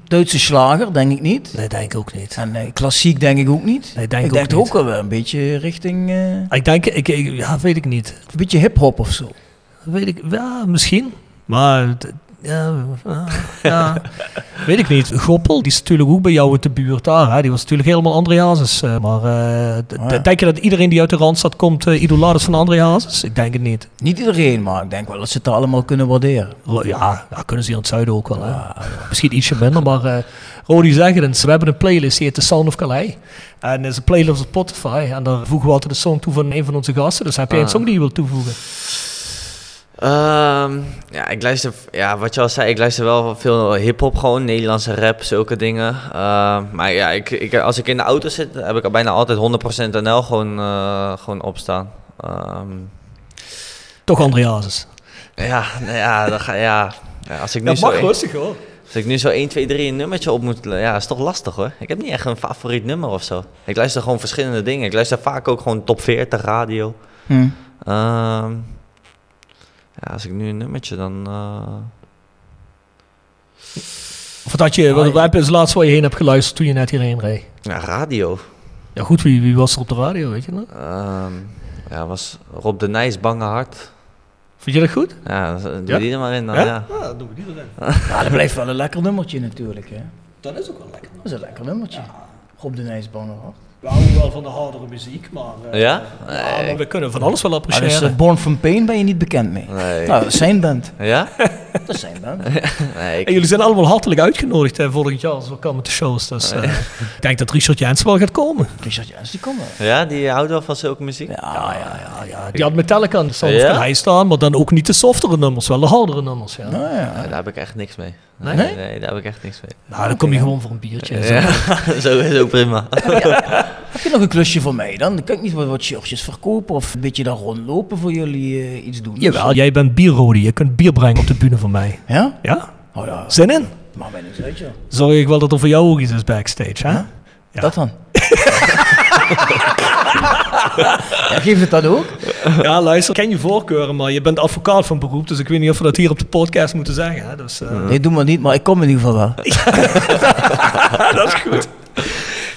Duitse slager, denk ik niet. Nee, denk ik ook niet. En eh, klassiek denk ik ook niet. Nee, denk ik ik denk ook wel weer een beetje richting... eh, een Ik denk, ik, ik- ja, weet ik niet. beetje hip-hop of zo. Weet ik, ja, misschien. Maar, ja, ja, weet ik niet. Goppel, die is natuurlijk ook bij jou uit de buurt daar. Hè? Die was natuurlijk helemaal André Hazes. eh, maar eh, Oh ja. denk je dat iedereen die uit de Randstad komt uh, idolaat is van André Hazes? Ik denk het niet. Niet iedereen, maar ik denk wel dat ze het allemaal kunnen waarderen. Ja, ja, kunnen ze hier in het zuiden ook wel. Hè? Misschien ietsje minder, maar eh Rodi zeggen het. We hebben een playlist, die heet The Sound of Calais. En dat is een playlist op Spotify. En daar voegen we altijd de song toe van een van onze gasten. Dus heb jij een Ah. song die je wilt toevoegen? Ehm, ja, ik luister, ja, wat je al zei, ik luister wel veel hip-hop, gewoon Nederlandse rap, zulke dingen. Ehm, maar ja, ik, ik, als ik in de auto zit, heb ik bijna altijd 100% NL gewoon, eh, gewoon opstaan. Ehm, Toch André Hazes. ja, nou ja, dan ga, ja, ja, als ik nu Dat zo. mag rustig hoor. Als ik nu zo 1, 2, 3 een nummertje op moet... Ja, is toch lastig hoor. Ik heb niet echt een favoriet nummer of zo. Ik luister gewoon verschillende dingen. Ik luister vaak ook gewoon top 40 radio. Hm. Ehm, ja, als ik nu een nummertje dan... eh, Of wat had je, wat, heb je als laatste waar je heen hebt geluisterd toen je net hierheen reed? ja, radio. Ja goed, wie, wie was er op de radio, weet je nog? Ehm, ja, was Rob de Nijs Bange Hart. Vond je dat goed? Ja, dan doe Ja? die er maar in dan, Ja? ja. Ja, doen we die erin. Ja, dat blijft wel een lekker nummertje natuurlijk. Hè. Dat is ook wel lekker. Dat is een lekker nummertje. Rob de Nijs Bangerhart. We houden wel van de hardere muziek, maar, eh, Ja? Nee. maar we kunnen van alles wel Ah, dus appreciëren. eh, Born From Pain ben je niet bekend mee. Nee. Nou, zijn band. Ja? Dat is zijn band. Nee, ik- En jullie zijn allemaal hartelijk uitgenodigd hè, volgend jaar als we komen de shows. Dus eh, ik denk dat Richard Jens wel gaat komen. Richard Jens, die komt wel. ja, die houdt wel van zulke muziek? Ja, Ja, ja, ja. Die had Metallica aan de stand Ja? hij staan, maar dan ook niet de softere nummers, wel de hardere nummers. Ja. Nou ja. Daar heb ik echt niks mee. Nee? Nee, nee, daar heb ik echt niks mee. Nou, dan kom je gewoon voor een biertje. zo. Ja, sowieso prima. Heb je nog een klusje voor mij dan? Dan kan ik niet wat, wat shirtjes verkopen of een beetje daar rondlopen voor jullie eh, iets doen. Jawel, jij bent bierrodi. Je kunt bier brengen op de bühne van mij. Ja? Ja? Oh ja, Zin in? maakt mij niks uit. Zorg ik wel dat er voor jou ook iets is backstage, hè? Ja. Dat dan? ja, geef het dat ook? Ja, luister, ik ken je voorkeuren, maar je bent advocaat van beroep, dus ik weet niet of we dat hier op de podcast moeten zeggen. Hè? Dus, eh, Nee, doe maar niet, maar ik kom in ieder geval wel. dat is goed.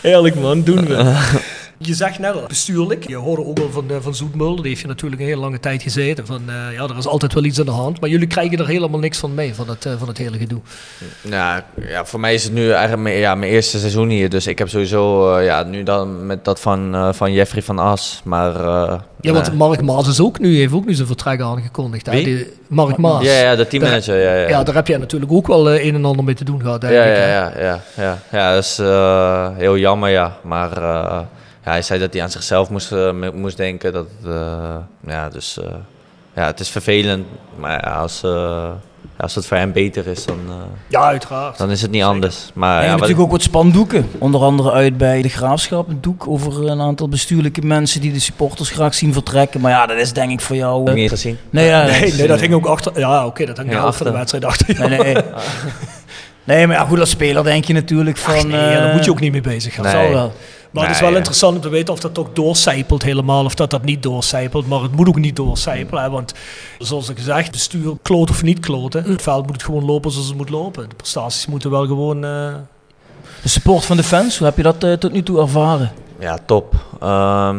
Heerlijk man, doen we. Je zegt net al, bestuurlijk. Je hoorde ook al van, eh, van Zoetmulder, die heeft je natuurlijk een hele lange tijd gezeten. Van, eh, ja, er is altijd wel iets aan de hand. Maar jullie krijgen er helemaal niks van mee, van het, eh, van het hele gedoe. Ja, ja, voor mij is het nu eigenlijk mijn, ja, mijn eerste seizoen hier. Dus ik heb sowieso eh, ja, nu dan met dat van, eh, van Jeffrey van As. Maar, eh, Ja, want nee. Mark Maas is ook nu, heeft ook nu zijn vertrek aangekondigd. Hè? Die, Mark Maas. Ja, ja, de teammanager. Ja, ja. Ja, daar heb jij natuurlijk ook wel een en ander mee te doen gehad, denk ja, ik. ja, ja, ja, ja. ja, dat is eh, heel jammer, ja. Maar eh, ja, hij zei dat hij aan zichzelf moest, eh, mo- moest denken. Dat, eh, ja, dus eh, ja, het is vervelend. Maar ja, als, eh, als het voor hem beter is, dan, eh, Ja, uiteraard. dan is het niet anders. Maar En je ja, wat- natuurlijk ook wat spandoeken. Onder andere uit bij de Graafschap. Een doek over een aantal bestuurlijke mensen die de supporters graag zien vertrekken. Maar ja, dat is denk ik voor jou... heb niet gezien. Nee, ja, Nee, dat- nee, dat hing ook achter. Ja, oké, dat hangt Ja, van de achter. wedstrijd achter. Nee, nee. Nee, maar ja, goed, als speler denk je natuurlijk van... Ach, nee, ja, daar eh, moet je ook niet mee bezig gaan. Dat Nee. zal wel. Maar het is wel ja. interessant om te weten of dat ook doorcijpelt helemaal, of dat dat niet doorcijpelt. Maar het moet ook niet doorcijpelen, hè, want zoals ik gezegd, bestuur, kloot of niet kloten. Het veld moet het gewoon lopen zoals het moet lopen. De prestaties moeten wel gewoon... eh, De support van de fans, hoe heb je dat eh, tot nu toe ervaren? Ja, top. Ehm,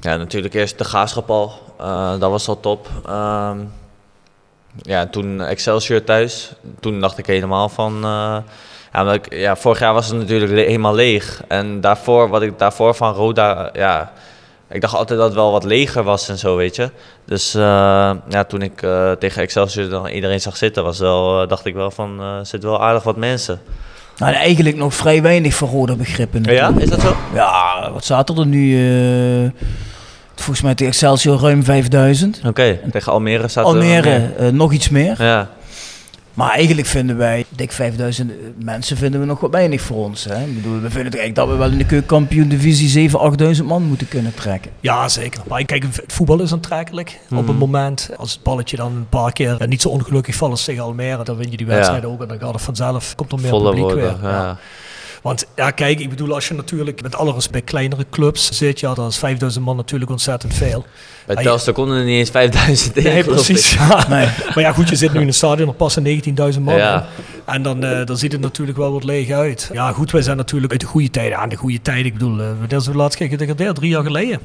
ja, natuurlijk eerst de graafschap al. Eh, dat was al top. Ehm, ja, toen Excelsior thuis. Toen dacht ik helemaal van... eh, ja, ik, ja, vorig jaar was het natuurlijk le- helemaal leeg. En daarvoor, wat ik daarvoor van Roda... Ja, ik dacht altijd dat het wel wat leger was en zo, weet je. Dus eh, ja, toen ik eh, tegen Excelsior dan iedereen zag zitten... Was wel, dacht ik wel van... er zitten wel aardig wat mensen. Nou, eigenlijk nog vrij weinig voor rode begrippen. Ja, is dat zo? Ja, wat zaten er nu? Eh, volgens mij tegen Excelsior ruim 5000. Oké, tegen Almere staat er Almere eh, nog iets meer. Ja. Maar eigenlijk vinden wij, dik 5000 mensen vinden we nog wat weinig voor ons. Hè? Ik bedoel, we vinden het eigenlijk dat we wel in de keukenkampioen divisie 7, 8000 man moeten kunnen trekken. Ja, zeker. Maar kijk, het voetbal is aantrekkelijk op Mhm. het moment. Als het balletje dan een paar keer eh, niet zo ongelukkig valt als tegen Almere, dan win je die wedstrijd ook. En dan gaat het vanzelf, komt er meer Voller publiek worden. weer. Ja. Want ja, kijk, ik bedoel, als je natuurlijk met alle respect kleinere clubs zit, ja, dan is 5000 man natuurlijk ontzettend veel. Bij. Telstar konden er niet eens 5000 in, Nee, precies. Ja. Nee. Maar ja, goed, je zit nu in een stadion, er passen 19.000 man. Ja. En dan, eh, dan ziet het natuurlijk wel wat leeg uit. Ja, goed, wij zijn natuurlijk uit de goede tijden. Aan de goede tijden, ik bedoel, uh, wanneer is de laatste keer gedegradeerd? Drie jaar geleden.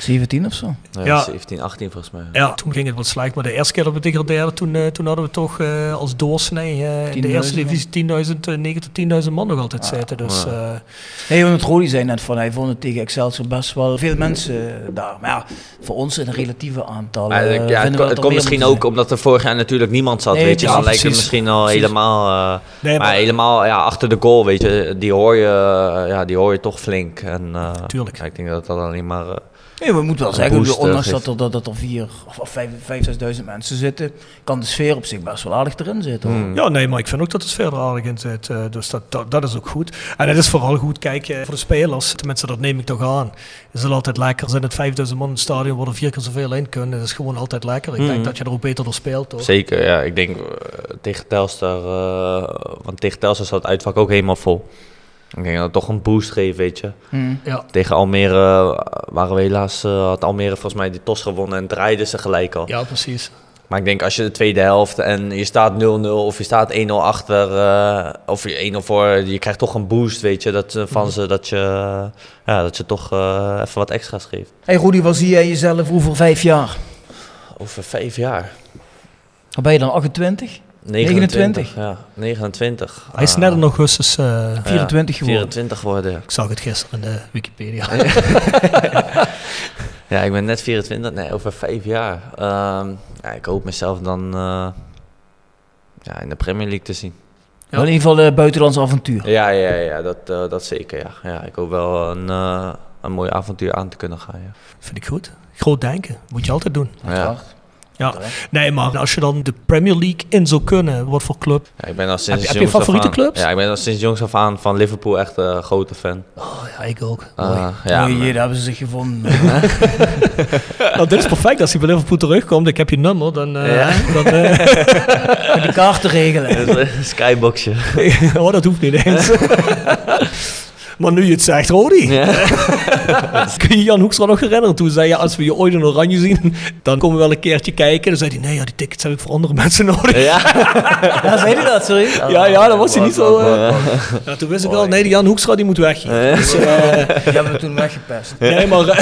17 of zo. Ja, Ja. 17, 18 volgens mij. Ja, toen ging het wat slecht. Maar de eerste keer dat we degradeerden, toen, eh, toen hadden we toch eh, als doorsnee eh, in de 10.000 eerste divisie 10.000, eh, 9 tot 10.000 man nog altijd zitten. Dus Ja. eh, Nee, want Rodi zei net van hij vond het tegen Excelsior best wel veel mensen daar. Maar ja, voor ons een relatieve aantal. Ja, het, het komt misschien ook omdat er vorig jaar natuurlijk niemand zat, Nee, weet je. ja, Dan lijkt het misschien al Precies. helemaal... eh, nee, maar maar, helemaal ja, achter de goal, weet je, die hoor je, ja, die hoor je toch flink. En, eh, Tuurlijk. ja, ik denk dat dat alleen maar... Nee, we moeten wel zeggen, boost, ondanks dat er, dat, dat er vier of, of vijf, vijf, zesduizend mensen zitten, kan de sfeer op zich best wel aardig erin zitten. hmm. ja, nee, maar ik vind ook dat het verder aardig in zit. eh, dus dat, dat, dat is ook goed. En het is vooral goed, kijk, eh, voor de spelers, tenminste dat neem ik toch aan, is het altijd lekker. Zijn het 5000 man in het stadion, worden vier keer zoveel in kunnen. Dat is gewoon altijd lekker. Ik denk dat je er ook beter door speelt, toch? Zeker, ja. Ik denk eh, tegen Telstar, eh, want tegen Telstar zat het uitvak ook helemaal vol. Ik denk dat het toch een boost geeft, weet je. Hmm. Ja, Tegen Almere eh, waren we helaas, eh, had Almere volgens mij die tos gewonnen en draaiden ze gelijk al. ja precies. Maar ik denk als je de tweede helft en je staat 0-0 of je staat 1-0 achter eh, of je 1-0 voor, je krijgt toch een boost, weet je, dat, van ze dat je, ja, dat je toch eh, even wat extra's geeft. Hey Rudy, waar zie jij jezelf over vijf jaar? Over vijf jaar. Dan ben je dan 28? 29. Ja, 29. Hij is net in augustus, eh, ja, 24 geworden. 24 geworden. ik zag het gisteren in de Wikipedia. Ja, ik ben net 24. Nee, over vijf jaar. Ehm, ja, ik hoop mezelf dan eh, ja, in de Premier League te zien. Wel in ieder geval een buitenlands avontuur. Ja, ja, ja dat, eh, dat zeker. Ja. Ja, ik hoop wel een, eh, een mooi avontuur aan te kunnen gaan. Ja. Vind ik goed. Groot denken, moet je altijd doen. Ja. Ja. Nee, maar als je dan de Premier League in zou kunnen, wat voor club? Ja, ik ben al sinds Heb je- heb je favoriete aan- clubs? Ja, ik ben al sinds jongs af aan van Liverpool echt een grote fan. Oh ja, ik ook. Ah, Mooi. ja, daar hebben ze zich gevonden. Nou, dit is perfect. Als hij bij Liverpool terugkomt, ik heb je nummer, dan... eh, Ja. dan eh, Om die kaart te regelen. Skyboxje. oh, dat hoeft niet eens. Maar nu je het zegt, Rodi. Kun je Jan Hoekstra nog herinneren? Toen zei je, als we je ooit in oranje zien, dan komen we wel een keertje kijken. Dan zei hij, nee, ja, die tickets heb ik voor andere mensen nodig. Ja. Ja, zei hij dat, sorry? Ja, ja, dat was hij niet zo... eh, Ja. ja, toen wist ik wel, nee, die Jan Hoekstra die moet weg. Dus, eh, Die hebben we toen weggepest. nee, maar, eh,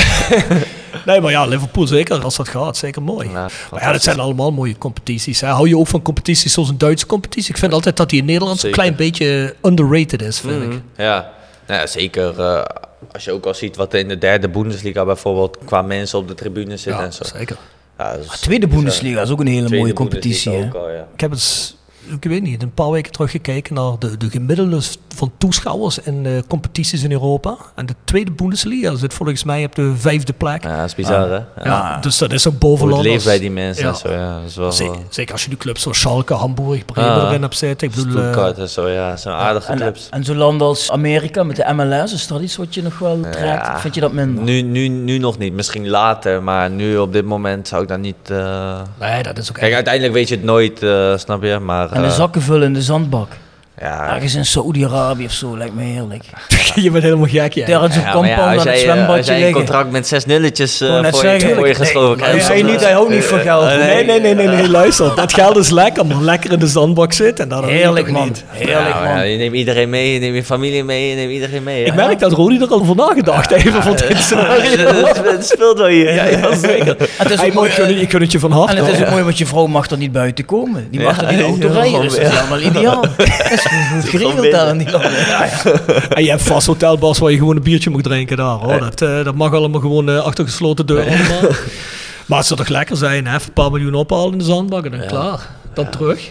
nee, maar ja, Liverpool zeker, als dat gaat, zeker mooi. Ja, Maar ja, dat zijn allemaal mooie competities. Hè. Hou je ook van competities zoals een Duitse competitie? Ik vind altijd dat die in Nederland Zeker. klein beetje underrated is, vind ik. Mhm. Ja. Nou ja, zeker. eh, als je ook al ziet wat er in de derde Bundesliga bijvoorbeeld qua mensen op de tribune zitten Ja, en zo. zeker. Ja, is- Tweede Bundesliga is ook een hele mooie competitie. Al, ja. Ik heb eens, ik weet niet, een paar weken terug gekeken naar de, de gemiddelde van toeschouwers in eh, competities in Europa. En de tweede Bundesliga zit volgens mij op de vijfde plek. Ja, dat is bizar, hè? Ja. dus dat is ook Hoe het bovenlanders. leeft bij die mensen Ja. en zo, ja. Dat is wel... Zeker, zeker als je die clubs zoals Schalke, Hamburg, Bremen Ah. erin hebt zitten. Ik bedoel, eh, Stuttgart en zo, ja. Dat zijn aardige En, clubs. en zo'n land als Amerika met de MLS, is dat iets wat je nog wel trekt? Ja. Vind je dat minder? Nu, nu, nu nog niet, misschien later, maar nu op dit moment zou ik daar niet... eh, nee, dat is ook Kijk, uiteindelijk weet je het nooit, eh, snap je, maar... En de eh, zakken vullen in de zandbak. Ja, Ergens in Saoedi-Arabië of zo, lijkt me heerlijk. je bent helemaal gek, ja. Daar Ja, ja, als het jij, eh, als zwembadje jij een contract met zes nulletjes eh, net voor, je, voor je geschoven Hij krijgt... zei dan, niet, hij houdt niet van geld. eh, Nee, nee, nee, nee, nee, luister. Dat geld is lekker, maar lekker in de zandbak zitten. Dat Heerlijk man, niet. heerlijk ja, maar ja, man. je neemt iedereen mee, je neemt je familie mee, je neemt iedereen mee. Ik merk dat Rodi er al over nagedacht heeft, even van dit scenario. het, speelt wel hier. Ja, ja, zeker. Is ik, gun, het je van harte. En het is ook mooi, want je vrouw mag er niet buiten komen. Die mag er niet auto rijden, dus dat is allemaal ideaal. Goed geregeld daar in die landen. Ja, ja. En je hebt vast hotelbars waar je gewoon een biertje moet drinken daar. Hoor. Dat, eh, dat mag allemaal gewoon eh, achter gesloten deuren allemaal. Maar het zou toch lekker zijn, hè? Even een paar miljoen ophalen in de zandbak en dan Ja. klaar. Dan terug.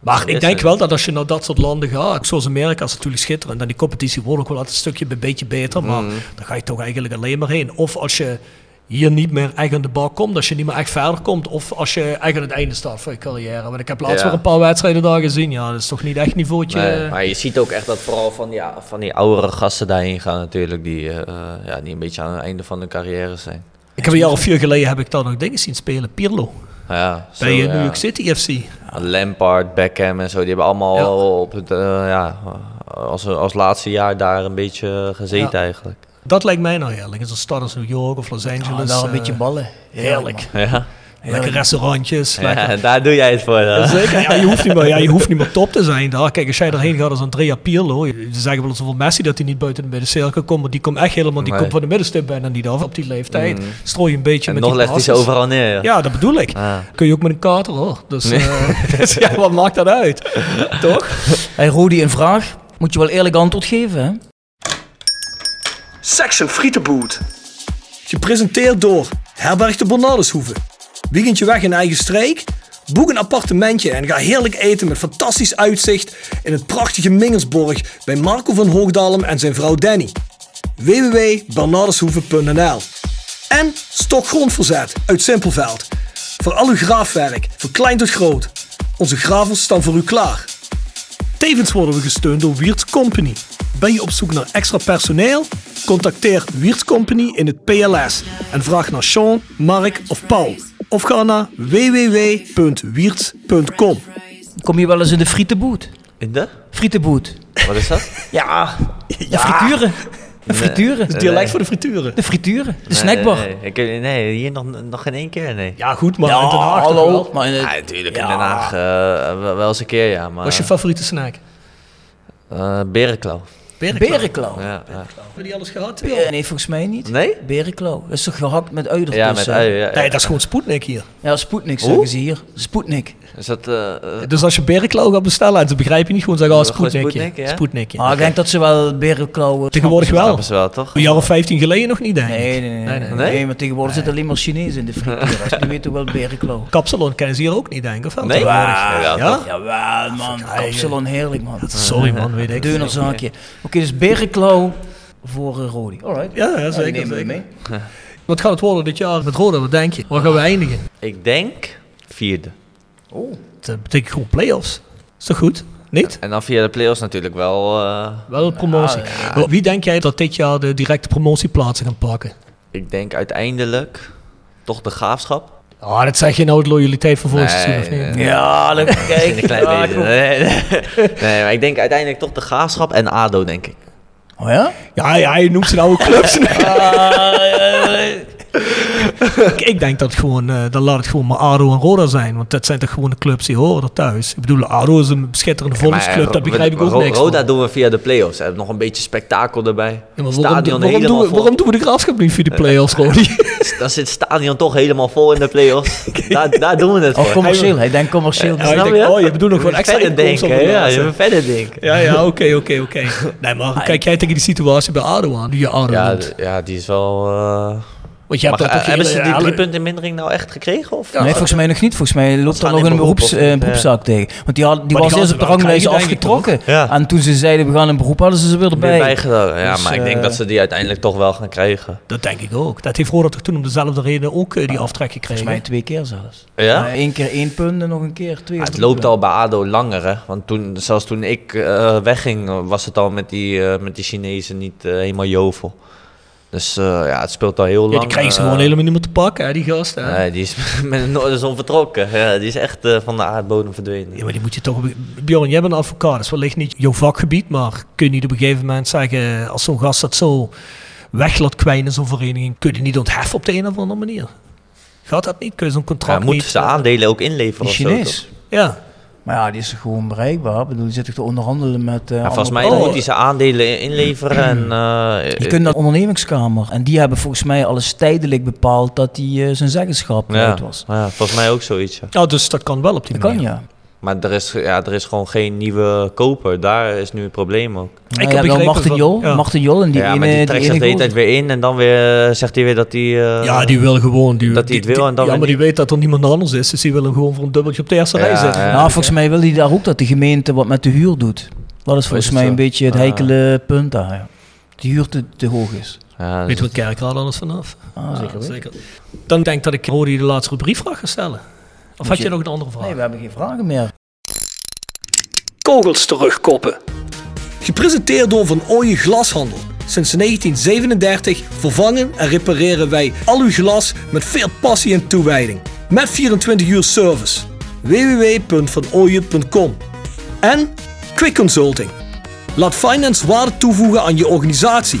Maar ik denk het. wel dat als je naar dat soort landen gaat, zoals Amerika is natuurlijk schitterend. Dan die competitie wordt ook wel altijd een stukje een beetje beter. Maar Mhm. dan ga je toch eigenlijk alleen maar heen. Of als je hier niet meer echt aan de bak komt, als je niet meer echt verder komt. Of als je echt aan het einde staat van je carrière. Want ik heb laatst Ja. weer een paar wedstrijden daar gezien. Ja, dat is toch niet echt niveautje. Nee, maar je ziet ook echt dat vooral van die, van die oudere gasten daarheen gaan natuurlijk, die, eh, ja, die een beetje aan het einde van hun carrière zijn. Ik heb een jaar of vier geleden heb ik daar nog dingen zien spelen. Pirlo. Ja, zo, Bij eh. New York City FC. Lampard, Beckham en zo, die hebben allemaal op het, eh, ja, als, als laatste jaar daar een beetje gezeten eigenlijk. Dat lijkt mij nou heerlijk. Is een stad als New York of Los Ja, Angeles. daar een eh, beetje ballen. Heerlijk. Ja, Lekker restaurantjes. lekker. daar doe jij het voor. Dan. Zeker. Ja, je, hoeft niet meer, ja, je hoeft niet meer top te zijn daar. Kijk, als jij erheen gaat als Andrea Pirlo. Ze zeggen wel eens over Messi dat hij niet buiten de middencirkel komt. Maar die komt echt helemaal die Nee. komt van de middenstip bijna niet af op die leeftijd. Mm. Strooi je een beetje En met nog die legt hij ze overal neer. Ja. Ja, dat bedoel ik. Ah. Kun je ook met een kater hoor. Dus, eh, dus ja, wat maakt dat uit? Toch? Hey Rodi, een vraag. Moet je wel eerlijk antwoord geven, hè? Section Frietenboot. Gepresenteerd door Herberg de Bernardeshoeve. Weekendje weg in eigen streek? Boek een appartementje en ga heerlijk eten met fantastisch uitzicht in het prachtige Mingersborg bij Marco van Hoogdalem en zijn vrouw Danny. www.bernardeshoeve.nl En Stokgrondverzet uit Simpelveld. Voor al uw graafwerk, van klein tot groot. Onze gravels staan voor u klaar. Tevens worden we gesteund door Wiert's Company. Ben je op zoek naar extra personeel? Contacteer Wiert's Company in het PLS en vraag naar Sean, Mark of Paul. Of ga naar www.wierts.com. Kom je wel eens in de frietenboot? In de? Frietenboot. Wat is dat? Ja, de frituren. De frituren. Het is dialect voor de frituren. De frituren. De Nee, snackbar. Nee, nee, ik, nee, hier nog, nog geen één keer, nee. Ja goed, maar Ja, in Den Haag toch hallo. wel. Maar in het- Ja, natuurlijk in. Den Haag eh, wel, eens een keer, ja. Maar, Wat is je favoriete snack? eh, berenklauw. Berenklauw. Berenklauw. Ja, ja. Hebben die alles gehad? Nee, volgens mij niet. Nee? Berenklauw. Dat is toch gehakt met ui Ja, met ui. Ja, Nee, dat is gewoon Sputnik hier. Ja, Sputnik Hoe? zeggen ze hier. Sputnik. Is dat... eh, eh, Dus als je berenklauw gaat bestellen, en ze begrijp je niet gewoon zeggen, oh, ja. Maar ik denk dat ze wel berenklauwen... Tegenwoordig wel. ze wel, toch? Een jaar of 15 geleden nog niet, denk ik. Nee, nee, nee. nee, nee. nee, maar tegenwoordig zitten alleen maar Chinezen in de frituur. Die weten wel berenklauw. Kapsalon kennen ze hier ook niet, denk ik. Of wel? Nee? Tegenwoordig. Ja? Jawel, man. Kapsalon, heerlijk, man. Sorry, man, weet ik. Deunerzaakje. Oké, dus berenklauw voor uh, Rodi. Alright. Ja, zeker. nemen we zeker. mee. Wat gaat het worden dit jaar met Roda? Wat denk je? Waar gaan we eindigen? Ik denk vierde. Dat betekent gewoon play-offs. Is toch goed? Niet? En dan via de play-offs natuurlijk wel... eh, Wel een promotie. Wie denk jij dat dit jaar de directe promotieplaatsen gaan pakken? ik denk uiteindelijk toch de graafschap. Ah, dat zeg je nou de loyaliteit van vorig Nee, seizoen, of niet? nee. Ja, dan kijk. Een klein beetje. kom. Nee, nee. nee, maar ik denk uiteindelijk toch de graafschap en ADO, denk ik. Oh ja? Ja, ja, je noemt ze nou ook clubs. ik, ik denk dat het gewoon, eh, dan laat het gewoon maar ADO en Roda zijn. Want dat zijn toch gewoon de clubs die horen er thuis. Ik bedoel, ADO is een schitterende volksclub, Maar, daar begrijp ik ook niks Roda van. doen we via de play-offs. Hebben nog een beetje spektakel erbij. Ja, maar waarom, stadion waarom, helemaal doen we, vol. waarom doen we de graafschap niet via de play-offs, Rodi? Dan zit het stadion toch helemaal vol in de play-offs. daar, daar doen we het Oh, voor. commercieel. Hij denkt commercieel. Ja, ik Snap denk, oh, je bedoelt nog gewoon extra verder denken. op de Ja, je moet verder denken. Ja, ja, oké, oké, oké. Nee, maar hoe kijk jij tegen die situatie bij ADO aan? Die je Ja, d- ja, die is wel... eh, Want je hebt maar, dat eh, toch hebben ze die drie punten in mindering nou echt gekregen? Of? Nee, volgens mij nog niet. Volgens mij loopt er nog in een beroeps, eh, niet? beroepszaak tegen. Want die, had, die was eerst op de ranglijst afgetrokken. Ja. En toen ze zeiden we gaan in beroep, hadden ze ze weer erbij. Ja, Dus, maar ik denk eh, dat ze die uiteindelijk toch wel gaan krijgen. Dat denk ik ook. Dat heeft Roda toch toen om dezelfde reden ook eh, die aftrek gekregen. Volgens mij twee keer zelfs. Ja? Eh, Eén keer één punt en nog een keer twee. Ja, of het loopt punten. al bij ADO langer, hè. Want toen, zelfs toen ik eh, wegging, was het al met die, eh, met die Chinezen niet eh, helemaal jovel. Dus eh, ja, het speelt al heel lang. Ja, die krijgen ze eh, gewoon helemaal niet meer te pakken, hè, die gasten. hè. Nee, die is met een noorderzon vertrokken. Ja, die is echt eh, van de aardbodem verdwenen. Ja, maar die moet je toch... Bjorn, jij bent een advocaat, dat is wellicht niet jouw vakgebied, maar kun je niet op een gegeven moment zeggen, als zo'n gast dat zo weg laat kwijnen zo'n vereniging, kun je die niet ontheffen op de een of andere manier? Gaat dat niet? Kun je zo'n Ja, contract moeten niet... ze aandelen ook inleveren of zo, Chinees. Ja, Maar ja, die is gewoon bereikbaar. Ik bedoel, die zit toch te onderhandelen met... eh, Ja, volgens mij Oh. moet hij zijn aandelen inleveren. En, eh, Je kunt naar de ondernemingskamer. En die hebben volgens mij alles tijdelijk bepaald dat hij eh, zijn zeggenschap ja, was. ja, volgens mij ook zoiets. Ja. dus dat kan wel op die Dat kan manier. ja. Maar er is, ja, er is gewoon geen nieuwe koper. Daar is nu het probleem ook. Ik heb wel Martin Jol. ja. Martin Jol en die ja, ene, maar die trekt zich de hele tijd weer in en dan weer eh, zegt hij weer dat hij... eh, Ja, die wil gewoon... Die, Dat hij het wil en dan Ja, maar die weet dat er niemand anders is, dus die wil hem gewoon voor een dubbeltje op de eerste Ja, rij zetten. ja. Nou, volgens mij wil hij daar ook dat de gemeente wat met de huur doet. Dat is volgens mij zo? een beetje het Ah. heikele punt daar. Ja. De huur te, te hoog is. Ja, Weet je wat Kerkraad alles vanaf? Ah, zeker weten. zeker. Dan denk ik dat ik Rodi de laatste rubriekvraag ga stellen. Of had je- je nog een andere vraag? Nee, we hebben geen vragen meer. Kogels terugkoppen. Gepresenteerd door Van Ooyen Glashandel. Sinds 1937 vervangen en repareren wij al uw glas met veel passie en toewijding. Met 24 uur service. www.vanooyen.com En Quick Consulting. Laat finance waarde toevoegen aan je organisatie.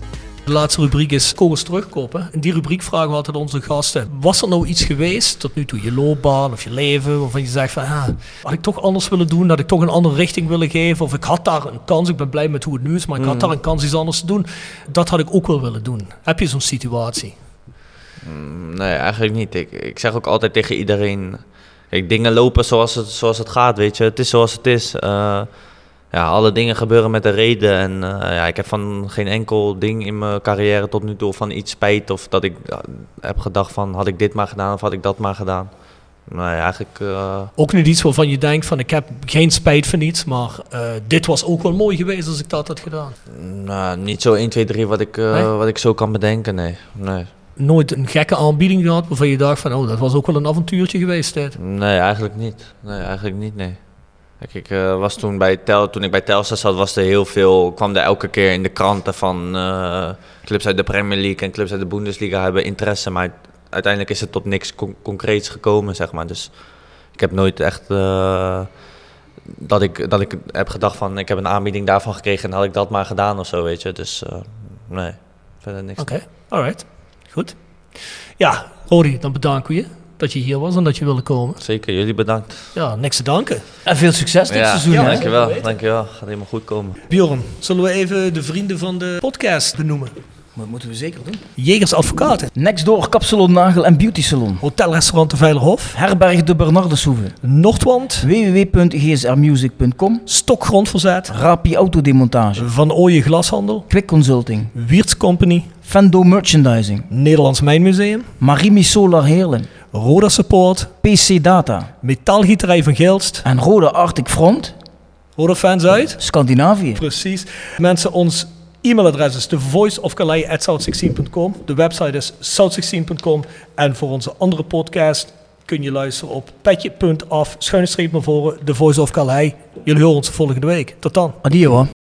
De laatste rubriek is kogels terugkopen. In die rubriek vragen we altijd onze gasten: was er nou iets geweest tot nu toe, je loopbaan of je leven, waarvan je zegt van ah, had ik toch anders willen doen, had ik toch een andere richting willen geven, of ik had daar een kans, ik ben blij met hoe het nu is, maar ik had daar een kans iets anders te doen. Dat had ik ook wel willen doen. Heb je zo'n situatie? Nee, eigenlijk niet. Ik, ik zeg ook altijd tegen iedereen... Dingen lopen zoals het, zoals het gaat, weet je. Het is zoals het is. Eh, ja, alle dingen gebeuren met een reden. En eh, ja, ik heb van geen enkel ding in mijn carrière tot nu toe van iets spijt. Of dat ik heb gedacht van, had ik dit maar gedaan of had ik dat maar gedaan. Nee, eigenlijk... eh, Ook niet iets waarvan je denkt van ik heb geen spijt van iets, maar eh, dit was ook wel mooi geweest als ik dat had gedaan. nou, niet zo 1, 2, 3 wat ik, Nee? wat ik zo kan bedenken, nee. nee. Nooit een gekke aanbieding gehad waarvan je dacht van oh dat was ook wel een avontuurtje geweest dit. Nee, eigenlijk niet. Nee, eigenlijk niet, nee. Ik eh, was toen bij Tel, toen ik bij Telstar zat, was er heel veel, kwam er elke keer in de kranten van eh, clubs uit de Premier League en clubs uit de Bundesliga hebben interesse, maar uiteindelijk is het tot niks con- concreets gekomen, zeg maar. Dus ik heb nooit echt, eh, dat ik, dat ik heb gedacht van, ik heb een aanbieding daarvan gekregen en had ik dat maar gedaan of zo, weet je. Dus nee, verder niks. Oké, alright. Goed. Ja, Rory, dan bedanken we je dat je hier was en dat je wilde komen. Zeker, jullie bedankt. Ja, niks te danken. En veel succes dit Ja, seizoen. Ja, dankjewel, dankjewel. Gaat helemaal goed komen. Bjorn, zullen we even de vrienden van de podcast benoemen? Dat moeten we zeker doen. Jegers Advocaten, Next door Kapsalon Nagel en Beauty Salon. Hotelrestaurant de Veilerhof, Herberg de Bernardeshoeve. Noordwand, www.gsrmusic.com. Stokgrondverzet, Rapi Autodemontage. Van Ooyen Glashandel, Quick Consulting. Wiertz Company, Fendo Merchandising. Nederlands Mijnmuseum, Marimi Solar Heerlen. Roda Support, PC Data. Metaalgieterij van Gelst, En Rode Arctic Front. Roda Fans uit. Scandinavië. Precies. Mensen, ons e-mailadres is thevoiceofcalais.south16.com. De website is south16.com. En voor onze andere podcast kun je luisteren op petje.af, schuine streep naar voren, The Voice of Calais. Jullie horen ons volgende week. Tot dan. Adio hoor.